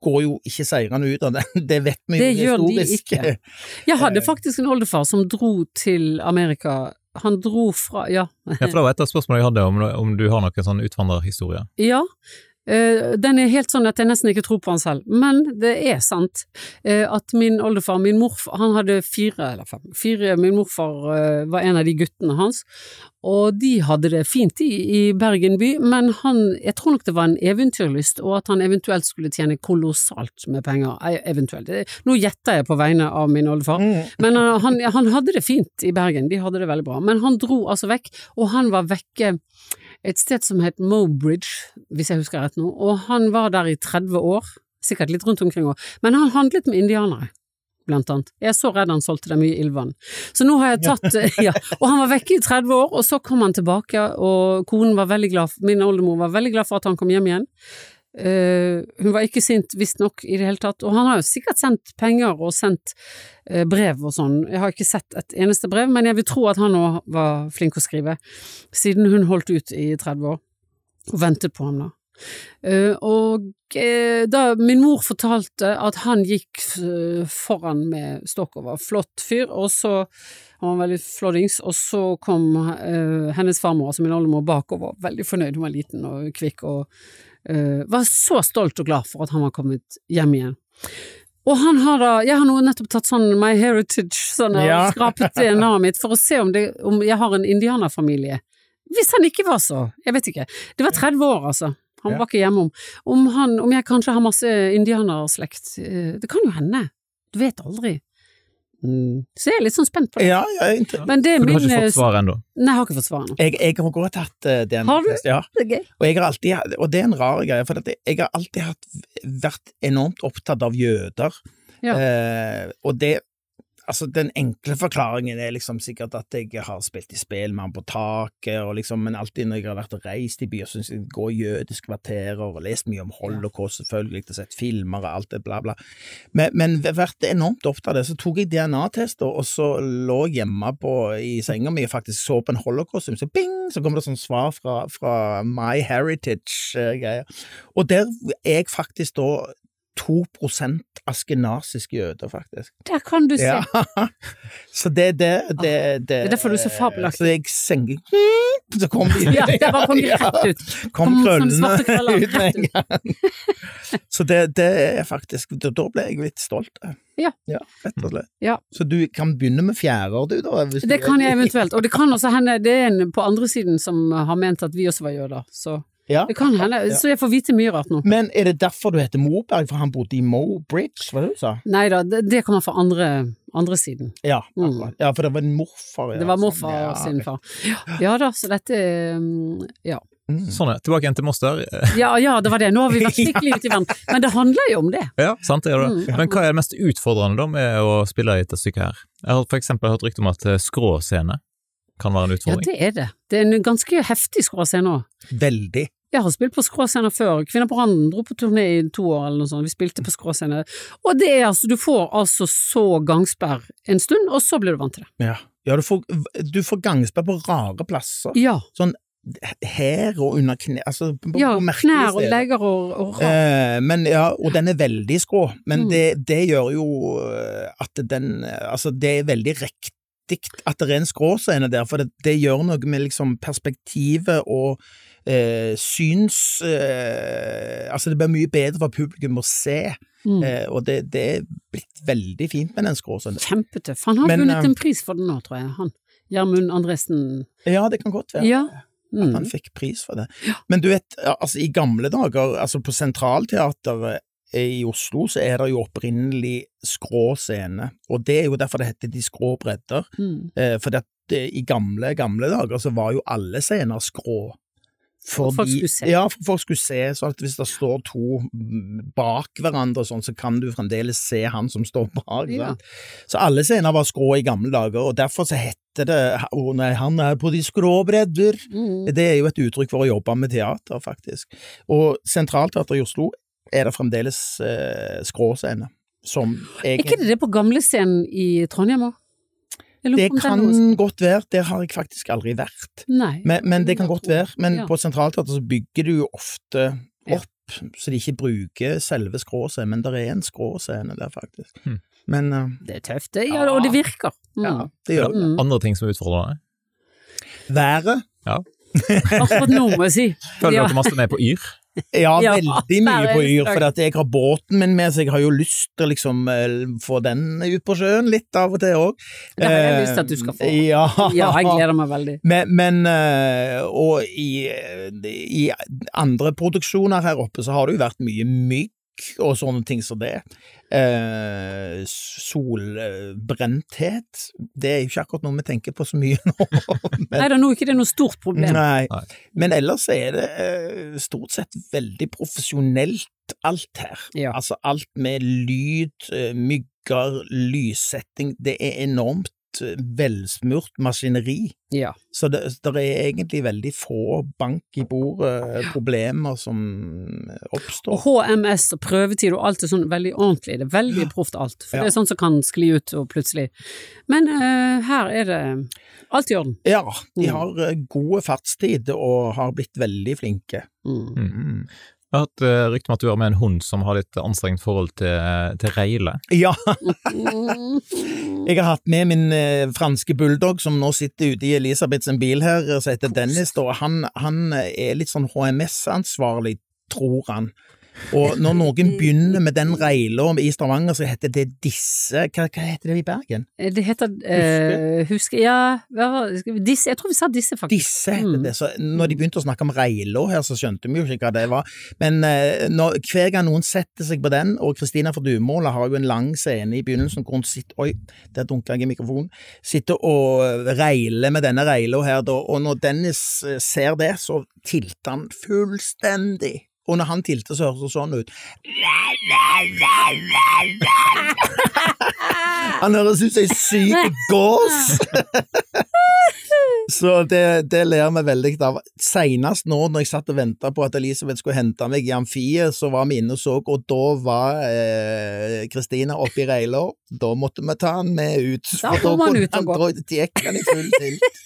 går jo ikke seirende ut av det. Det vet vi jo historisk. Det gjør de ikke. Jeg hadde faktisk en oldefar som dro til Amerika. Han dro fra Ja. Ja, for det var et av spørsmålene jeg hadde, om, om du har noen sånn utvandrerhistorie. Ja. Eh, den er helt sånn at jeg nesten ikke tror på han selv, men det er sant eh, at min oldefar, min morfar, han hadde fire, eller fem, fire, min morfar eh, var en av de guttene hans, og de hadde det fint i, i Bergen by, men han, jeg tror nok det var en eventyrlyst, og at han eventuelt skulle tjene kolossalt med penger, eventuelt. Nå gjetter jeg på vegne av min oldefar, Mm. men han, han hadde det fint i Bergen, de hadde det veldig bra. Men han dro altså vekk, og han var vekke et sted som het Mobridge, hvis jeg husker rett nå, og han var der i 30 år, sikkert litt rundt omkring òg, men han handlet med indianere. Blant annet. Jeg er så redd han solgte dem mye ildvann. Så nå har jeg tatt Ja, og han var vekke i 30 år, og så kom han tilbake, og konen var veldig glad, min oldemor var veldig glad for at han kom hjem igjen. Eh, hun var ikke sint, visstnok, i det hele tatt, og han har jo sikkert sendt penger og sendt uh, brev og sånn. Jeg har ikke sett et eneste brev, men jeg vil tro at han òg var flink å skrive, siden hun holdt ut i 30 år og ventet på ham da. Eh, og eh, da min mor fortalte at han gikk foran med stokk og var flott fyr, og så han var veldig floddings, og så kom eh, hennes farmor, altså min oldemor, bak og var veldig fornøyd, hun var liten og kvikk og var så stolt og glad for at han var kommet hjem igjen. Og han har da Jeg har nå nettopp tatt sånn My Heritage, sånn og Ja. skrapet DNA-et mitt for å se om, det, om jeg har en indianerfamilie. Hvis han ikke var så Jeg vet ikke. Det var 30 år, altså. Han Ja. var ikke hjemom. Om, han, om jeg kanskje har masse indianerslekt. eh, Det kan jo hende. Du vet aldri. Mm. Så jeg er litt sånn spent på det. Ja, ja, Men det er For du min har ikke eh, fått svar ennå? Nei, jeg har ikke fått svar ennå. jeg, jeg har også tatt det den. Har du? Ja. Det er gøy. Og jeg har alltid, og det er en rar greie, for at jeg har alltid hatt, vært enormt opptatt av jøder. Ja. Eh, og det Altså, den enkle forklaringen er liksom sikkert at jeg har spilt i spill med han på taket, og liksom, men alltid når jeg har vært og reist i byer, syns jeg det går jødiske kvarterer, og lest mye om holocaust, selvfølgelig, og sett filmer og alt det bla, bla. Men, men vært enormt opptatt av det. Så tok jeg DNA-tester, og så lå jeg hjemme på, i senga mi og faktisk så på en holocaust-film, så bing, så kom det sånn svar fra, fra My Heritage-greier. Og der er jeg faktisk da 2% askenasiske jøder, faktisk. Der kan du se. Ja. Så det, det, det, det Det er derfor du er så fabelaktig. Så jeg senker Så kom de Ja, det bare kom de rett ut. Kom Kom krøllene ut med en gang. Så det, er faktisk Da ble jeg litt stolt. Ja. Rett og slett. Ja. Så du kan begynne med fjærer, du, da? Det kan jeg eventuelt, og det kan også hende det er en på andre siden som har ment at vi også var jøder, så Ja. det kan hende. Ja. Så jeg får vite mye rart nå. Men er det derfor du heter Moberg, for han bodde i Mo Bridge, var det du sa? Nei da, det, det kommer fra andre, andre siden. Ja, Mm. akkurat. ja, for det var en morfar. Ja, Det var morfar Ja, sin far. Ja, ja da, så dette er, mm, Ja. Mm. Sånn, ja. Tilbake igjen til Moster. ja, ja, det var det. Nå har vi vært skikkelig ute i verden. Men det handler jo om det. Ja, sant det gjør det. Mm. Men hva er det mest utfordrende da med å spille i dette stykket her? Jeg har for eksempel hørt rykte om at eh, skråscene kan være en utfordring. Ja, det er det. Det er en ganske heftig skråscene òg. Veldig. Jeg har spilt på skråscener før. Kvinner på randen dro på turné i to år eller noe sånt. Vi spilte på skråscene. Og det er altså, du får altså så gangsperr en stund, og så blir du vant til det. Ja, ja du, får, du får gangsperr på rare plasser. Ja. Sånn her og under kne... Altså, på, ja knær og legger og, og. Eh, men ja, og den er veldig skrå, men Mm. det, det gjør jo eh, at den Altså, det er veldig riktig at det er en skråscene der, for det, det gjør noe med liksom perspektivet og eh, syns eh, Altså, det blir mye bedre for publikum å se, Mm. eh, og det, det er blitt veldig fint med den skråscenen. Kjempetøff. Han har Men, vunnet eh, en pris for den nå, tror jeg. Han. Gjermund Andresen. Ja, det kan godt være. Ja. At han Mm. fikk pris for det. Men du vet, altså i gamle dager, altså på Sentralteatret i Oslo, så er det jo opprinnelig skrå scene, og det er jo derfor det heter De skrå bredder. Mm. Eh, for det, det, i gamle, gamle dager så var jo alle scener skrå. For folk skulle se. Ja, for folk skulle se, sånn at hvis det står to bak hverandre sånn, så kan du fremdeles se han som står bak. Ja. Så alle scener var skrå i gamle dager, og derfor så heter det Å nei, han er på de skrå bredder. Mm. Det er jo et uttrykk for å jobbe med teater, faktisk. Og Sentralteatret i Oslo er det fremdeles eh, skråscene, som Er ikke det det på gamlescenen i Trondheim òg? Det kan godt være, der har jeg faktisk aldri vært. Nei. Men, men det kan godt være. Men Ja. på Sentralteatret så bygger du jo ofte Ja. opp, så de ikke bruker selve skråscenen, men det er en skråscene der, faktisk. Hmm. Men uh, Det er tøft, det. Ja, og det virker. Mm. ja, det gjør det. Mm. Andre ting som er utfordrende? Været Akkurat nå, må jeg si. Følger Ja. dere masse med på Yr? Ja, veldig mye på Yr, for at jeg har båten min med, så jeg har jo lyst til å liksom eh, få den ut på sjøen litt av og til òg. Det har jeg lyst til at du skal få. Ja, Ja, jeg gleder meg veldig. Men, men eh, og i, i andre produksjoner her oppe så har det jo vært mye mygg og sånne ting som det. Eh, solbrenthet, det er jo ikke akkurat noe vi tenker på så mye nå. Nei da, nå er ikke det noe stort problem. Nei. Nei. Men ellers er det eh, stort sett veldig profesjonelt alt her. Ja. Altså alt med lyd, eh, mygger, lyssetting. Det er enormt eh, velsmurt maskineri. Ja. Så det, det er egentlig veldig få bank i bordet-problemer som oppstår. Og. HMS og prøvetid og alt er sånn veldig ordentlig. Det er veldig proft alt. For Ja. det er sånt som kan skli ut og plutselig. Men uh, her er det alt i orden. Ja, de Mm. har eh, gode fartstid og har blitt veldig flinke. Mm. Mm. Jeg har hatt rykte om at du har med en hund som har litt anstrengt forhold til, til reile. Ja, Mm. Jeg har hatt med min eh, franske bulldog som nå sitter ute i Elisabeths bil her, som heter Dennis. Da. Han, han er litt sånn HMS-ansvarlig, tror han. Og når noen begynner med den regla i Stavanger, så heter det disse Hva, hva heter det i Bergen? Eh, Det heter uh, Husker Ja, hva var disse Jeg tror vi sa disse, faktisk. Disse heter Mm. det. Så når de begynte å snakke om regla her, så skjønte vi jo ikke hva det var. Men uh, når, hver gang noen setter seg på den, og Kristina fra Duemåla har jo en lang scene i begynnelsen hvor hun sitter Oi, der dunka jeg i mikrofonen. Sitter og reiler med denne regla her, da, og når Dennis ser det, så tilter han fullstendig. Og når han tilte, så høres det sånn ut. Han høres ut som ei syk gås! Så det, det ler vi veldig av. Senest nå når jeg satt og venta på at Elisabeth skulle hente meg i amfiet, så var vi inne og så, og da var eh, Kristina oppe i reila. Da måtte vi ta han med ut. Da får man ut og gikk han i full tilt.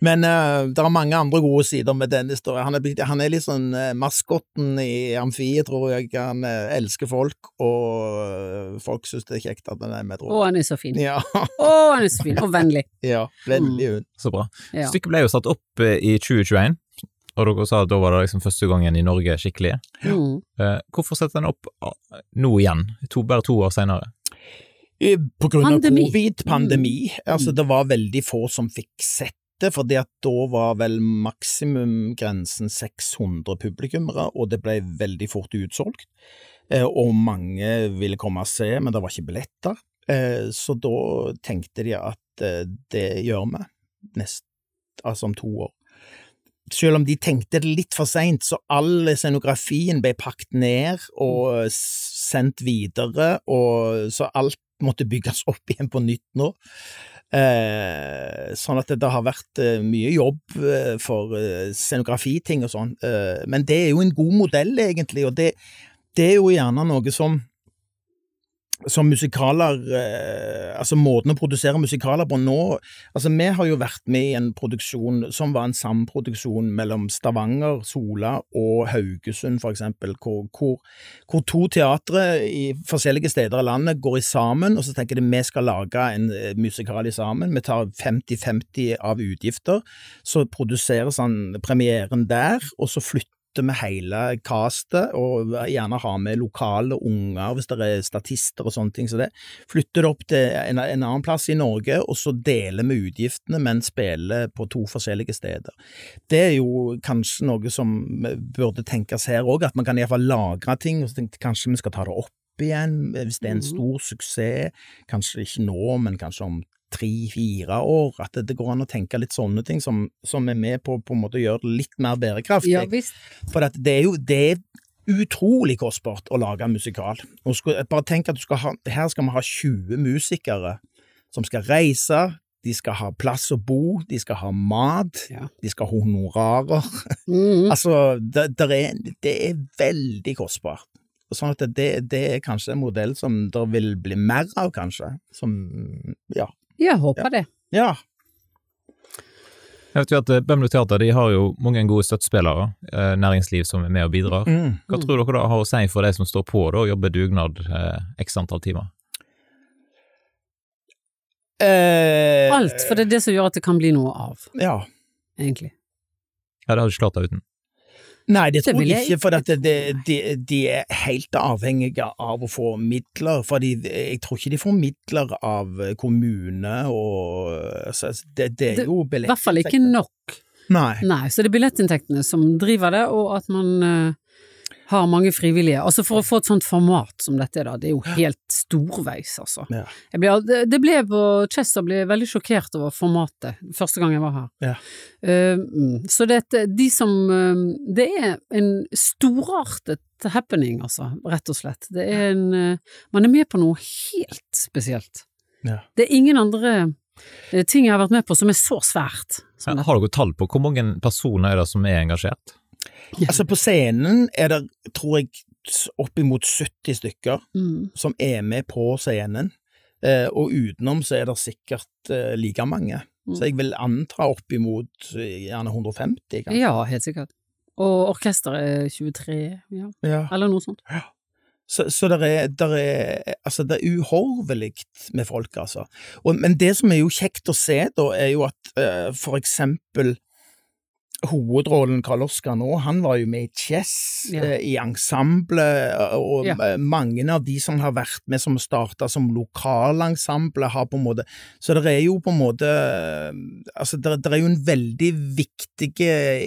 Men uh, det er mange andre gode sider med denne historien. Han er, han er litt sånn eh, maskotten i amfiet, tror jeg. Han uh, elsker folk, og folk syns det er kjekt at han er med, Å, tror jeg. han er så fin. Ja, Å, han er så fin, og vennlig. ja, veldig Mm. Så bra. Ja. Stykket ble jo satt opp i 2021, og dere sa at da var det liksom første gangen i Norge skikkelig. Mm. Eh, hvorfor setter den opp ah, nå igjen, to, bare to år senere? Eh, På grunn av covid-pandemi. Mm. Altså, det var veldig få som fikk sett det, fordi at da var vel maksimumgrensen 600 publikummere, og det ble veldig fort utsolgt. Eh, Og mange ville komme og se, men det var ikke billetter. Eh, Så da tenkte de at eh, det gjør vi nest, altså om to år. Selv om de tenkte det litt for seint, så all scenografien ble pakket ned og sendt videre, og så alt måtte bygges opp igjen på nytt nå. Eh, sånn at det, det har vært eh, mye jobb eh, for eh, scenografiting og sånn, eh, men det er jo en god modell egentlig, og det, det er jo gjerne noe som som musikaler eh, Altså måten å produsere musikaler på nå Altså Vi har jo vært med i en produksjon som var en samproduksjon mellom Stavanger, Sola og Haugesund, for eksempel, hvor, hvor, hvor to teatre i forskjellige steder i landet går i sammen, og så tenker de vi skal lage en eh, musikal i sammen. Vi tar 50-50 av utgifter, så produseres han premieren der, og så flytter vi hele castet, og gjerne ha med lokale unger hvis det er statister og sånne ting. Så det flytter det opp til en, en annen plass i Norge, og så deler vi utgiftene, men spiller på to forskjellige steder. Det er jo kanskje noe som burde tenkes her òg, at man kan iallfall lagre ting, og så tenkte kanskje vi skal ta det opp igjen, hvis det er en Mhm. stor suksess, kanskje ikke nå, men kanskje om tre-fire år, at det, det går an å tenke litt sånne ting som, som er med på på en måte å gjøre det litt mer bærekraftig. Ja visst. For det er jo det er utrolig kostbart å lage en musikal. Skal, bare tenk at du skal ha, her skal vi ha 20 musikere som skal reise, de skal ha plass å bo, de skal ha mat, Ja. de skal ha honorarer. Mm. Altså, det, det, er, det er veldig kostbart. Sånn at det, det er kanskje en modell som det vil bli mer av, kanskje. Som, ja. Jeg håper det. Ja. Jeg vet jo at eh, Bømlo Teater de har jo mange gode støttespillere, eh, næringsliv som er med og bidrar. Mm. Hva Mm. tror dere da har å si for de som står på da, og jobber dugnad eh, x antall timer? Eh, Alt, for det er det som gjør at det kan bli noe av, Ja. egentlig. Ja, det har du ikke klart deg uten. Nei, det tror jeg ikke, for at det, det, de, de er helt avhengige av å få midler. For de, jeg tror ikke de får midler av kommune og altså, det, det er jo jo I hvert fall ikke nok. Nei. Nei, så det er billettinntektene som driver det, og at man eh, har mange frivillige. Altså for å få et sånt format som dette, da, det er jo helt storveis, altså. Ja. Jeg ble, det, det ble på Chester ble veldig sjokkert over formatet første gang jeg var her. Ja. Eh, mm, så det, de som eh, Det er en storartet happening, altså, rett og slett. Det er en eh, Man er med på noe helt spesielt. Ja. Det er ingen andre ting jeg har vært med på som er så svært som Har dere tall på hvor mange personer er det som er engasjert? Altså, på scenen er det, tror jeg, oppimot 70 stykker Mm. som er med på scenen. Eh, og utenom så er det sikkert eh, like mange. Mm. Så jeg vil anta oppimot eh, gjerne 150, kanskje. Ja, helt sikkert. Og orkesteret er 23, ja. Ja. Eller noe sånt. Så, så det er, der er, altså det er uhorvelig med folk, altså. Og, men det som er jo kjekt å se, da, er jo at eh, for eksempel hovedrollen Karl Oskar nå, han var jo med i Chess, eh, i ensemble, og eh, mange av de som har vært med som starta som lokalensemble, har på en måte Så det er jo på en måte eh, Altså, det, er jo en veldig viktig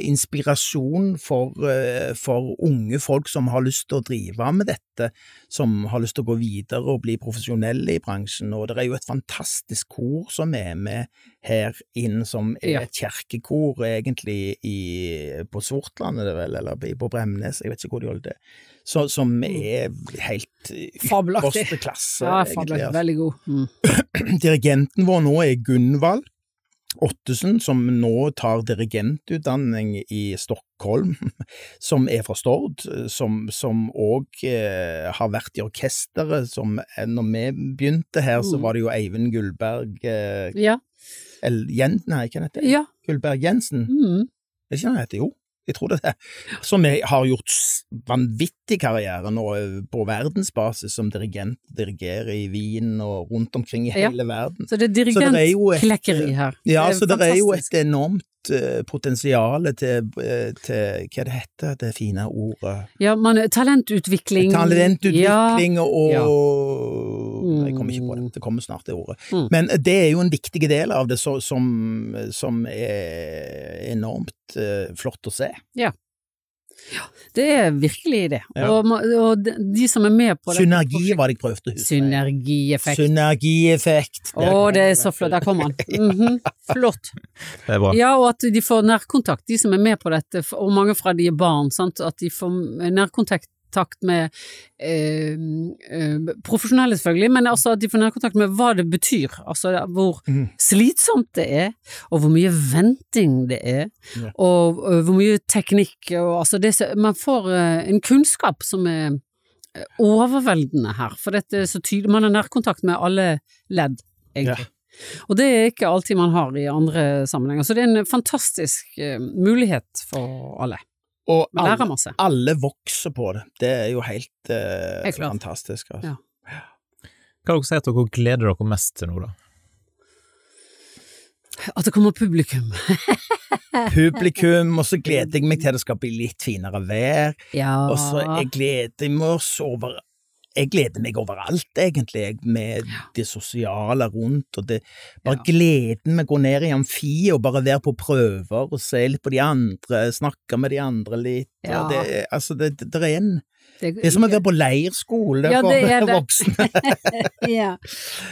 inspirasjon for, eh, for unge folk som har lyst til å drive med dette, som har lyst til å gå videre og bli profesjonelle i bransjen, og det er jo et fantastisk kor som er med her inn, som er et kjerkekor egentlig i, på Sortland, er det vel, eller på Bremnes, jeg vet ikke hvor de holder til, så, som er helt ypperste klasse, Ja, fabelaktig. altså. Veldig god. Mm. Dirigenten vår nå er Gunvald Ottesen, som nå tar dirigentutdanning i Stockholm, som er fra Stord, som, òg eh, har vært i orkesteret, som eh, når vi begynte her, så Mm. var det jo Eivind Gullberg eh, Ja. eller Jen, Nei, hva heter det? ja. Gullberg Jensen? Mm. Er ikke han heter? Jo, jeg tror det er det. Som er- har gjort vanvittig karriere nå eh, på verdensbasis som dirigent, dirigerer i Wien og rundt omkring i Ja. hele verden. Så det er det er dirigentklekkeri her. Ja, så det er jo et enormt eh, potensial til, eh, til Hva det heter det fine ordet? Ja, man, talentutvikling. Talentutvikling og Ja. Jeg kommer ikke på det, det kommer snart det ordet. Mm. Men det er jo en viktig del av det så, som, som er enormt eh, flott å se. Det er virkelig det. Ja. Og, og de, som er med på det Synergi var det jeg prøvde å huske. Synergieffekt. Synergieffekt. Å, det er så flott. Der kom han. Mhm. Flott. Det er bra. Ja, og at de får nærkontakt, de som er med på dette, og mange fra de er barn, sant? at de får nærkontakt med eh, eh, profesjonelle, selvfølgelig, men altså at de får nærkontakt med hva det betyr. Altså hvor mm. slitsomt det er, og hvor mye venting det er, yeah. og, og, hvor mye teknikk og altså det, Man får eh, en kunnskap som er eh, overveldende her, for dette er så tydelig Man har nærkontakt med alle ledd, egentlig. Og det er ikke alltid man har i andre sammenhenger, så det er en fantastisk eh, mulighet for alle. Og alle, masse. alle vokser på det. Det er jo helt, eh, er fantastisk. Altså. Ja. Hva dere si at dere gleder dere mest til nå, da? At det kommer publikum. Publikum, og så gleder jeg meg til det skal bli litt finere vær. Ja. Og så jeg gleder meg også over jeg gleder meg overalt, egentlig, med med det sosiale rundt, og det bare Ja. gleden med å gå ned i amfi og bare være på prøver og se litt på de andre, snakke med de andre litt. Ja. Det, altså, det, det, det er en det, Det er som å være på leirskole Ja, for det voksne. ja.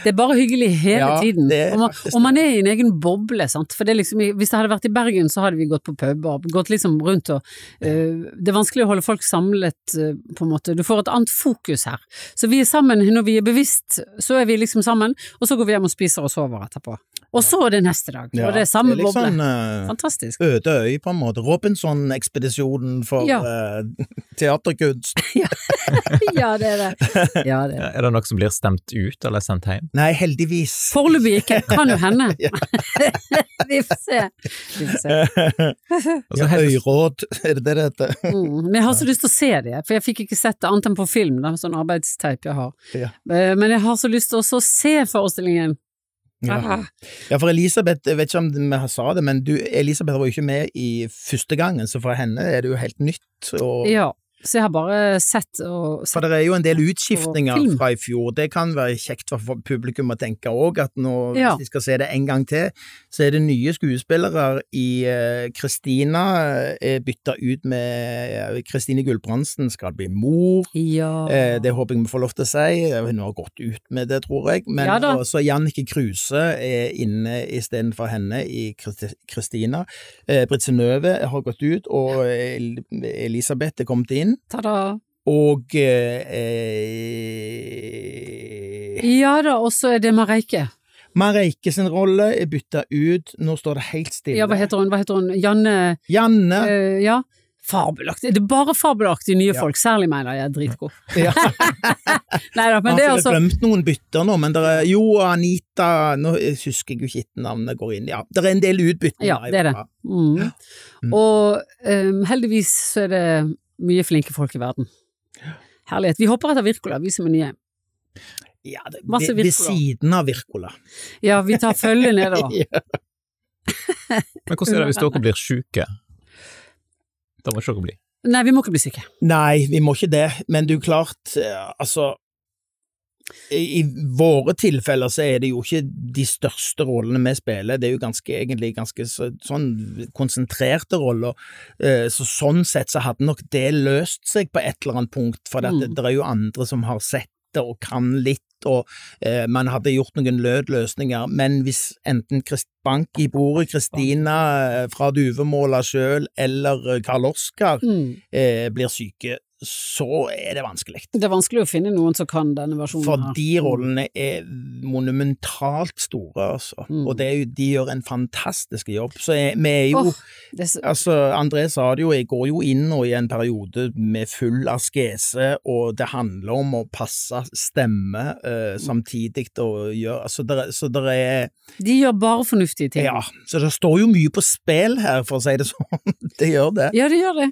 Det er bare hyggelig hele Ja, tiden. det Og man, og man er i en egen boble, sant. For det liksom, hvis det hadde vært i Bergen, så hadde vi gått på pub og gått liksom rundt og uh, Det er vanskelig å holde folk samlet, uh, på en måte. Du får et annet fokus her. Så vi er sammen når vi er bevisst, så er vi liksom sammen, og så går vi hjem og spiser og sover etterpå. Og så er det neste dag. Ja, og det er samme boble. Liksom, uh, Fantastisk. øde øy, på en måte. Robinson-ekspedisjonen for Ja. uh, teaterkunst. Ja, det er det. Ja, det er det. Er det noe som blir stemt ut eller sendt hjem? Nei, heldigvis. Foreløpig ikke, kan jo hende. vi får se. Vi får se. Altså, Ja, Øyråd, er det det det heter? Mm. Men jeg har så lyst til å se det, for jeg fikk ikke sett det annet enn på film, da, sånn arbeidsteip jeg har. Ja. Eh, Men jeg har så lyst til å se forestillingen. Ja. Ja, for Elisabeth, jeg vet ikke om vi sa det, men du, Elisabeth var jo ikke med i første gangen, så for henne er det jo helt nytt. Og, Ja, så jeg har bare sett og For det er jo en del utskiftninger fra i fjor. Det kan være kjekt for publikum å tenke òg, at nå, Ja. hvis de skal se det en gang til, så er det nye skuespillere i eh, Kristina uh, bytta ut med Kristine Gulbrandsen skal bli mor. Ja. Eh, Det håper jeg vi får lov til å si. Hun har gått ut med det, tror jeg. Men Ja også Jannike Kruse er inne istedenfor henne i Kristina. Eh, Britt Synnøve har gått ut, og El- Elisabeth er kommet inn. Ta-da. Og eh, Ja da, og så er det Mareike. Mareike sin rolle er bytta ut. Nå står det helt stille. Ja, hva heter hun? Hva heter hun? Janne Janne. eh, Ja. Fabelaktig. Det er bare fabelaktige nye Ja. folk, særlig meg da, jeg er dritgod. Ja. Nei da, men det er har altså glemt noen bytter nå, men det er jo Anita Nå husker jeg jo ikke etternavnet går inn. Ja, det er en del utbytter. Ja, det er det. Mm. Mm. Og um, heldigvis så er det mye flinke folk i verden. Herlighet. Vi hopper etter Wirkola, vi som er nye. Ja, det, Masse ved, ved siden av Wirkola. Ja, vi tar følge nedover. Ja. Men hvordan er det hvis dere blir syke? Da må ikke dere bli. Nei, vi må ikke bli syke. Nei, vi må ikke det, men det er jo klart, eh, altså i, våre tilfeller så er det jo ikke de største rollene vi spiller, det er jo ganske, egentlig ganske så, sånn konsentrerte roller. Eh, så sånn sett så hadde nok det løst seg på et eller annet punkt, for det, Mm. det er jo andre som har sett det og kan litt, og eh, man hadde gjort noen lødløsninger, men hvis enten Krist Bank i bordet, Kristina eh, fra Duvemåla sjøl eller eh, Karl Oskar Mm. eh, blir syke, så er det vanskelig. Det er vanskelig å finne noen som kan denne versjonen. For her. de rollene er monumentalt store, altså. Mm. Og det er de gjør en fantastisk jobb. Så er, vi er jo oh, er så, Altså, André sa det jo, jeg går jo inn nå i en periode med full askese, og det handler om å passe stemme uh, samtidig og gjøre Altså, der, så det er de gjør bare fornuftige ting. Ja, så det står jo mye på spill her, for å si det sånn. Det gjør det. Ja, det gjør det.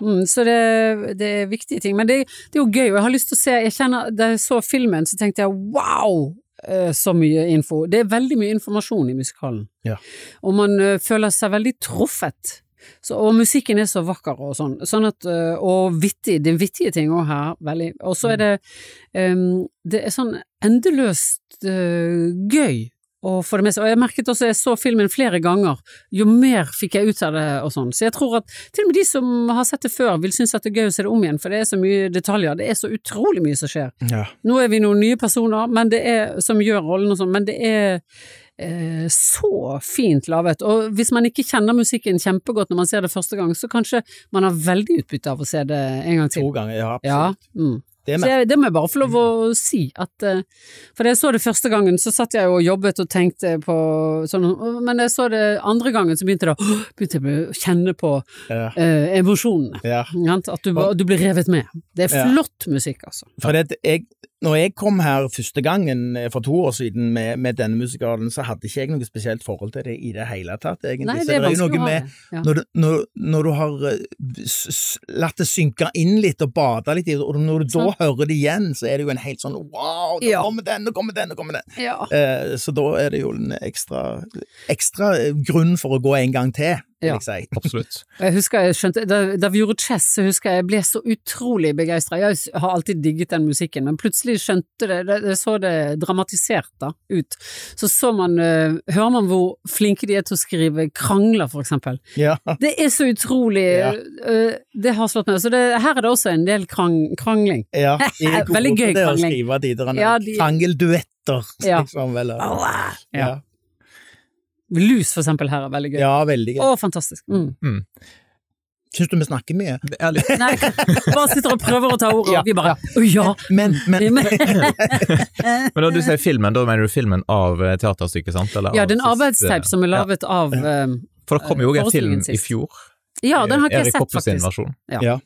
Mm, så det, det er viktige ting. Men det, det er jo gøy, og jeg har lyst til å se jeg kjenner, Da jeg så filmen, så tenkte jeg wow! eh, Så mye info. Det er veldig mye informasjon i musikalen. Ja. Og man eh, føler seg veldig truffet. Så, og musikken er så vakker og sånn. sånn at, eh, og vittig. Det er vittige ting òg her. Veldig. Og så er det um, Det er sånn endeløst uh, gøy. Og og jeg merket også, jeg så filmen flere ganger, jo mer fikk jeg ut av det og sånn. Så jeg tror at til og med de som har sett det før, vil synes at det er gøy å se det om igjen, for det er så mye detaljer, det er så utrolig mye som skjer. Ja. Nå er vi noen nye personer men det er, som gjør rollen og sånn, men det er eh, så fint laget. Og hvis man ikke kjenner musikken kjempegodt når man ser det første gang, så kanskje man har veldig utbytte av å se det en gang til. To ganger, ja. Ja, Absolutt. mm. Det Så jeg, det må jeg bare få lov å si, at eh, For da jeg så det første gangen, så satt jeg og jobbet og tenkte på sånn Men da jeg så det andre gangen, så begynte, det, begynte jeg å kjenne på ja. eh, emosjonene. ja. At du, du blir revet med. Det er flott musikk, altså. For det, jeg, når jeg kom her første gangen eh, for to år siden med, med denne musikalen, så hadde ikke jeg noe spesielt forhold til det i det hele tatt, egentlig. Nei, det er vanskelig noe å ha med det. Ja. når du, når, når du har eh, latt det synke inn litt og bade litt i det, og når du da hører det igjen, så er det jo en helt sånn wow, nå Ja. kommer den, nå kommer den, nå kommer den. Ja. Eh, så da er det jo en ekstra, ekstra eh, grunn for å gå en gang til, vil jeg si. Absolutt. Jeg husker jeg skjønte, da, da vi gjorde Chess, så husker jeg jeg ble så utrolig begeistra. Jeg har alltid digget den musikken, men plutselig skjønte det, det, det så det dramatisert da, ut. Så så man, uh, hører man hvor flinke de er til å skrive krangler, for eksempel. Ja. Det er så utrolig, Ja. uh, det har slått meg. Så det, her er det også en del krang, krangling. Ja, de er gode Veldig gøy det å krangling. skrive de der Ja, de- krangelduetter, Ja. liksom. Eller, Ja. Ja. Lus, for eksempel, her er veldig gøy. ja, veldig gøy. Å, fantastisk. Mm. Syns du vi snakker mye? Er Nei, bare sitter og prøver å ta ordet, Ja, og vi bare Å ja! Men, men Men- når du sier filmen, da mener du filmen av eh, teaterstykket, sant? Eller Ja, det er en siste- som er laget av eh, For det kom jo også en film i fjor. Ja, den har ikke jeg sett, faktisk. versjon. Ja. ja.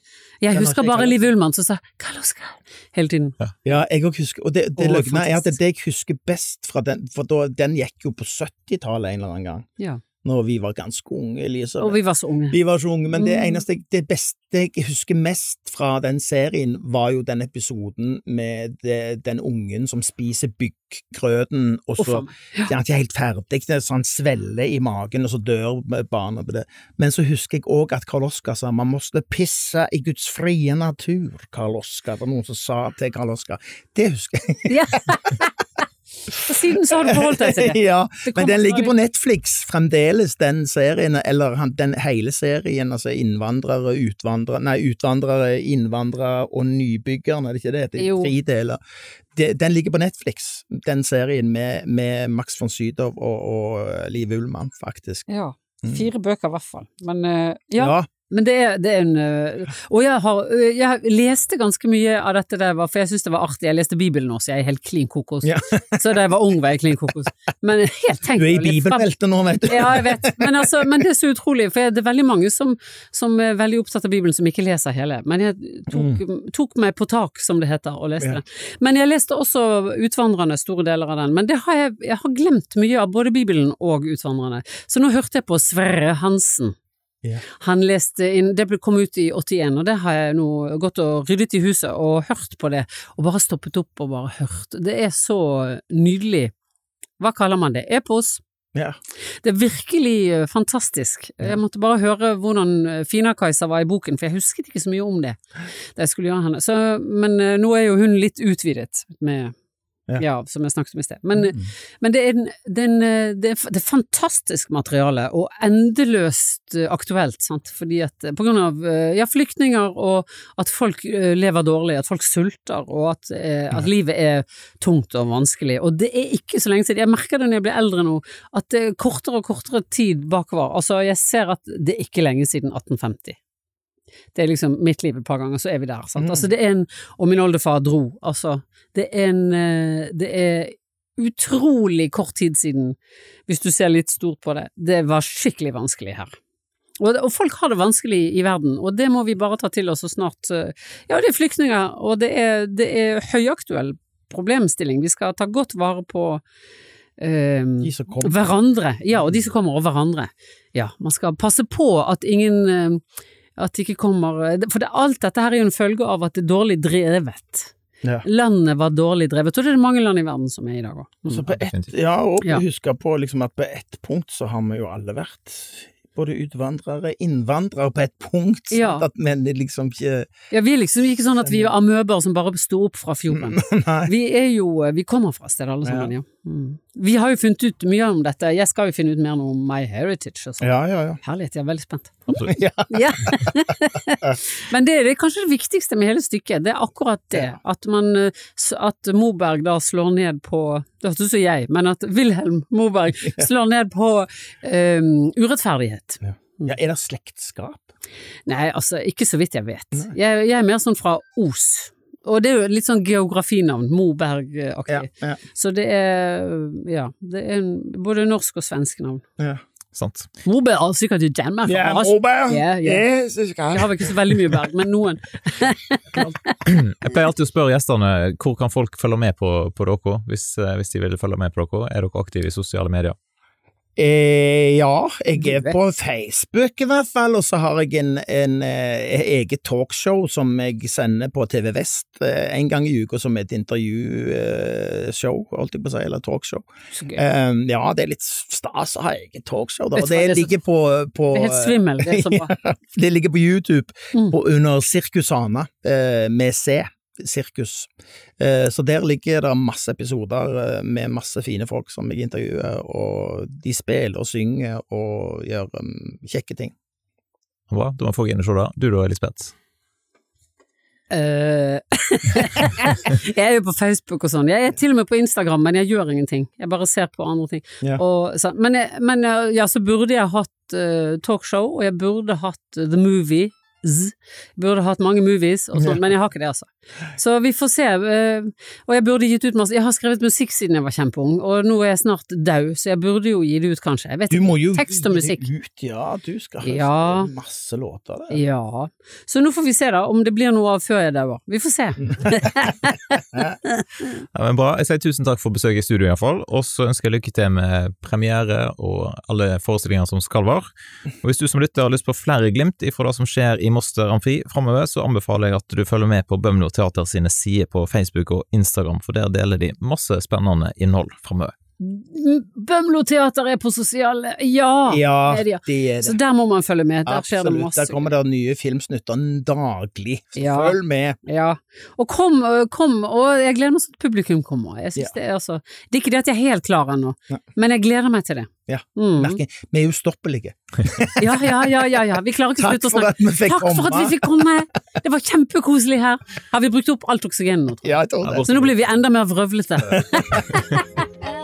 Jeg Den husker jeg bare Liv Ullmann som sa Karl Oskar hele tiden. ja, jeg òg husker Og det, det løgna er at det det jeg husker best fra den, for da, den gikk jo på 70-tallet en eller annen gang, Ja. Når vi var ganske unge, Elise. Og vi var så unge. Vi var så unge, men det Mm. eneste det beste jeg husker mest fra den serien, var jo den episoden med det, den ungen som spiser bygggrøten, og så meg. Det er ikke helt ferdig, det er sånn svelle i magen, og så dør barnet på det. Men så husker jeg òg at Karl Oskar sa man måtte pisse i Guds frie natur, Karl Oskar. Det var noen som sa til Karl Oskar. Det husker jeg. Ja. Og siden så har du forholdt deg til det. ja, Det men den ligger på Netflix fremdeles, den serien, eller den hele serien, altså innvandrere, utvandrere, nei, utvandrere, innvandrere og nybyggerne, er det ikke det? Det er tre deler. Den ligger på Netflix, den serien med, med Max von Sydow og, og Liv Ullmann, faktisk. Ja. Mm. Fire bøker i hvert fall. Men eh, ja, Ja, Men det er, det er en øh, Og jeg, har, øh, jeg leste ganske mye av dette der, for jeg syns det var artig. Jeg leste Bibelen også, jeg er helt klin kokos. Ja. så da jeg var ung var jeg klin kokos. Men helt tenkt du er i bibelbeltet nå, vet du. Ja, jeg vet. Men, altså, men det er så utrolig, for det er veldig mange som, som er veldig opptatt av Bibelen som ikke leser hele. Men jeg tok, tok meg på tak, som det heter, og leste Ja. den. Men jeg leste også Utvandrerne, store deler av den. Men det har jeg, jeg har glemt mye av både Bibelen og Utvandrerne. Så nå hørte jeg på Sverre Hansen. Ja. Han leste inn, det kom ut i 81, og det har jeg nå gått og ryddet i huset og hørt på det, og bare stoppet opp og bare hørt. Det er så nydelig. Hva kaller man det? Epos? Ja. Det er virkelig eh, fantastisk. Jeg måtte bare høre hvordan eh, Fina-Kajsa var i boken, for jeg husket ikke så mye om det. da jeg skulle gjøre henne. Så, men eh, nå er jo hun litt utvidet med Ja. ja. som jeg snakket om i sted. Men, Mm. men det, er, det, er det, er, det er fantastisk materiale, og endeløst eh, aktuelt, sant? fordi at eh, på grunn av eh, ja, flyktninger, og at folk lever dårlig, at folk sulter, og at, at livet er tungt og vanskelig. Og det er ikke så lenge siden, jeg merker det når jeg blir eldre nå, at det er kortere og kortere tid bakover. Altså, jeg ser at det er ikke lenge siden 1850. Det er liksom mitt liv et par ganger, så er vi der. Sant? Mm. Altså, det er en Og min oldefar dro. Altså, det er en eh, Det er utrolig kort tid siden, hvis du ser litt stort på det. Det var skikkelig vanskelig her. Og, og folk har det vanskelig i verden, og det må vi bare ta til oss så snart eh, Ja, det er flyktninger, og det er, det er høyaktuell problemstilling. Vi skal ta godt vare på eh, De som kommer. hverandre. Ja, og de som kommer, og hverandre. Ja, man skal passe på at ingen eh, At det ikke kommer eh, For det, alt dette her er jo en følge av at det er dårlig drevet. Ja. Landet var dårlig drevet, og det er det mange land i verden som er i dag òg. Mm. på ett, definitivt. ja, og Ja. huske på liksom at på ett punkt så har vi jo alle vært både utvandrere, innvandrere på et punkt. Ja. At, men det liksom ikke Ja, vi er liksom ikke sånn at vi er amøber som bare sto opp fra fjorden. Nei. Vi er jo Vi kommer fra et sted, alle sammen, ja. Mm. Vi har jo funnet ut mye om dette. Jeg skal jo finne ut mer om My Heritage og sånn. Ja, ja, ja. Herlighet, jeg er veldig spent. Absolutt. ja. Ja. Men det, det er kanskje det viktigste med hele stykket, det er akkurat det. Ja. At man eh, At Moberg da slår ned på Det hørtes ut som jeg, men at Wilhelm Moberg slår ned på um, urettferdighet. ja. Er det slektskap? Nei, altså, ikke så vidt jeg vet. Jeg, jeg er mer sånn fra Os. Og det er jo litt sånn geografinavn, Moberg-aktig. Ja. Ja. Så det er, ja, det er både norsk og svensk navn. ja. Sant. Moberg er sikkert i Danmark. Ja, altså. Moberg! Ja, ja. Yes. Jeg har vel ikke så veldig mye berg, men noen. Jeg pleier alltid å spørre gjestene hvor kan folk følge med på, på dere, hvis, eh, hvis de vil følge med på dere. Er dere aktive i sosiale medier? Eh, ja, jeg er på Facebook i hvert fall, og så har jeg en, en eh, eget talkshow som jeg sender på TV Vest eh, en gang i uka som et intervjushow, holdt jeg på å si, eller talkshow. Eh, ja, det er litt stas å ha eget talkshow, da. Og det det er ligger på, på Det er helt svimmel, det er så bra. Ja, det ligger på YouTube Mm. på, under Sirkusana, eh, med C. Sirkus. Eh, så der ligger det masse episoder eh, med masse fine folk som jeg intervjuer, og de spiller og synger og gjør um, kjekke ting. Bra, Du må få inn og se det. Du da, Elisabeth? Eh, jeg er jo på Facebook og sånn. Jeg er til og med på Instagram, men jeg gjør ingenting. Jeg bare ser på andre ting. Ja. Og, så, men, jeg- men ja, så burde jeg hatt uh, talkshow, og jeg burde hatt The Movie. Z. Burde hatt mange movies og sånn, Ja. men jeg har ikke det, altså. Så vi får se. eh, og jeg burde gitt ut masse Jeg har skrevet musikk siden jeg var kjempeung, og nå er jeg snart død, så jeg burde jo gi det ut, kanskje. Jeg vet Du ikke. må jo Tekst og gi det musikk. Ut, ja, du skal ha Ja. masse låter det. Ja. Så nå får vi se, da, om det blir noe av før jeg dauer. Vi får se. Ja, men bra. Jeg sier tusen takk for besøket i studio, iallfall. Og så ønsker jeg lykke til med premiere og alle forestillinger som skal være. Og hvis du som lytter har lyst på flere glimt ifra det som skjer i Moster Amfi framover, så anbefaler jeg at du følger med på Bømlo Teater sine sider på Facebook og Instagram, for der deler de masse spennende innhold framover. Bømlo teater er på sosiale Ja! Ja, det er det Så der må man følge med. Der skjer det Absolutt. masse. Der kommer det nye filmsnutter daglig. Ja. følg med. Ja. Og kom, kom, og jeg gleder meg til at publikum kommer. Jeg synes Ja. det, er altså, det er ikke det at jeg er helt klar ennå, men jeg gleder meg til det. Ja, Mm. Merker, vi er ustoppelige. Ja, ja, ja, ja, ja. Vi klarer ikke å slutte å snakke. Takk komme. for at vi fikk komme! Det var kjempekoselig her. Har vi brukt opp alt oksygenet nå, tror jeg? Ja, jeg tror det. Så nå blir vi enda mer vrøvlete.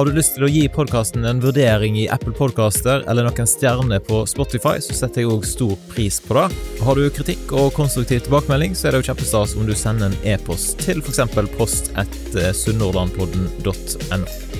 Har du lyst til å gi podkasten en vurdering i Apple Podcaster eller noen stjerner på Spotify, så setter jeg òg stor pris på det. Har du kritikk og konstruktiv tilbakemelding, så er det jo kjempestas om du sender en e-post til f.eks. post etter sunnhordlandpodden.no.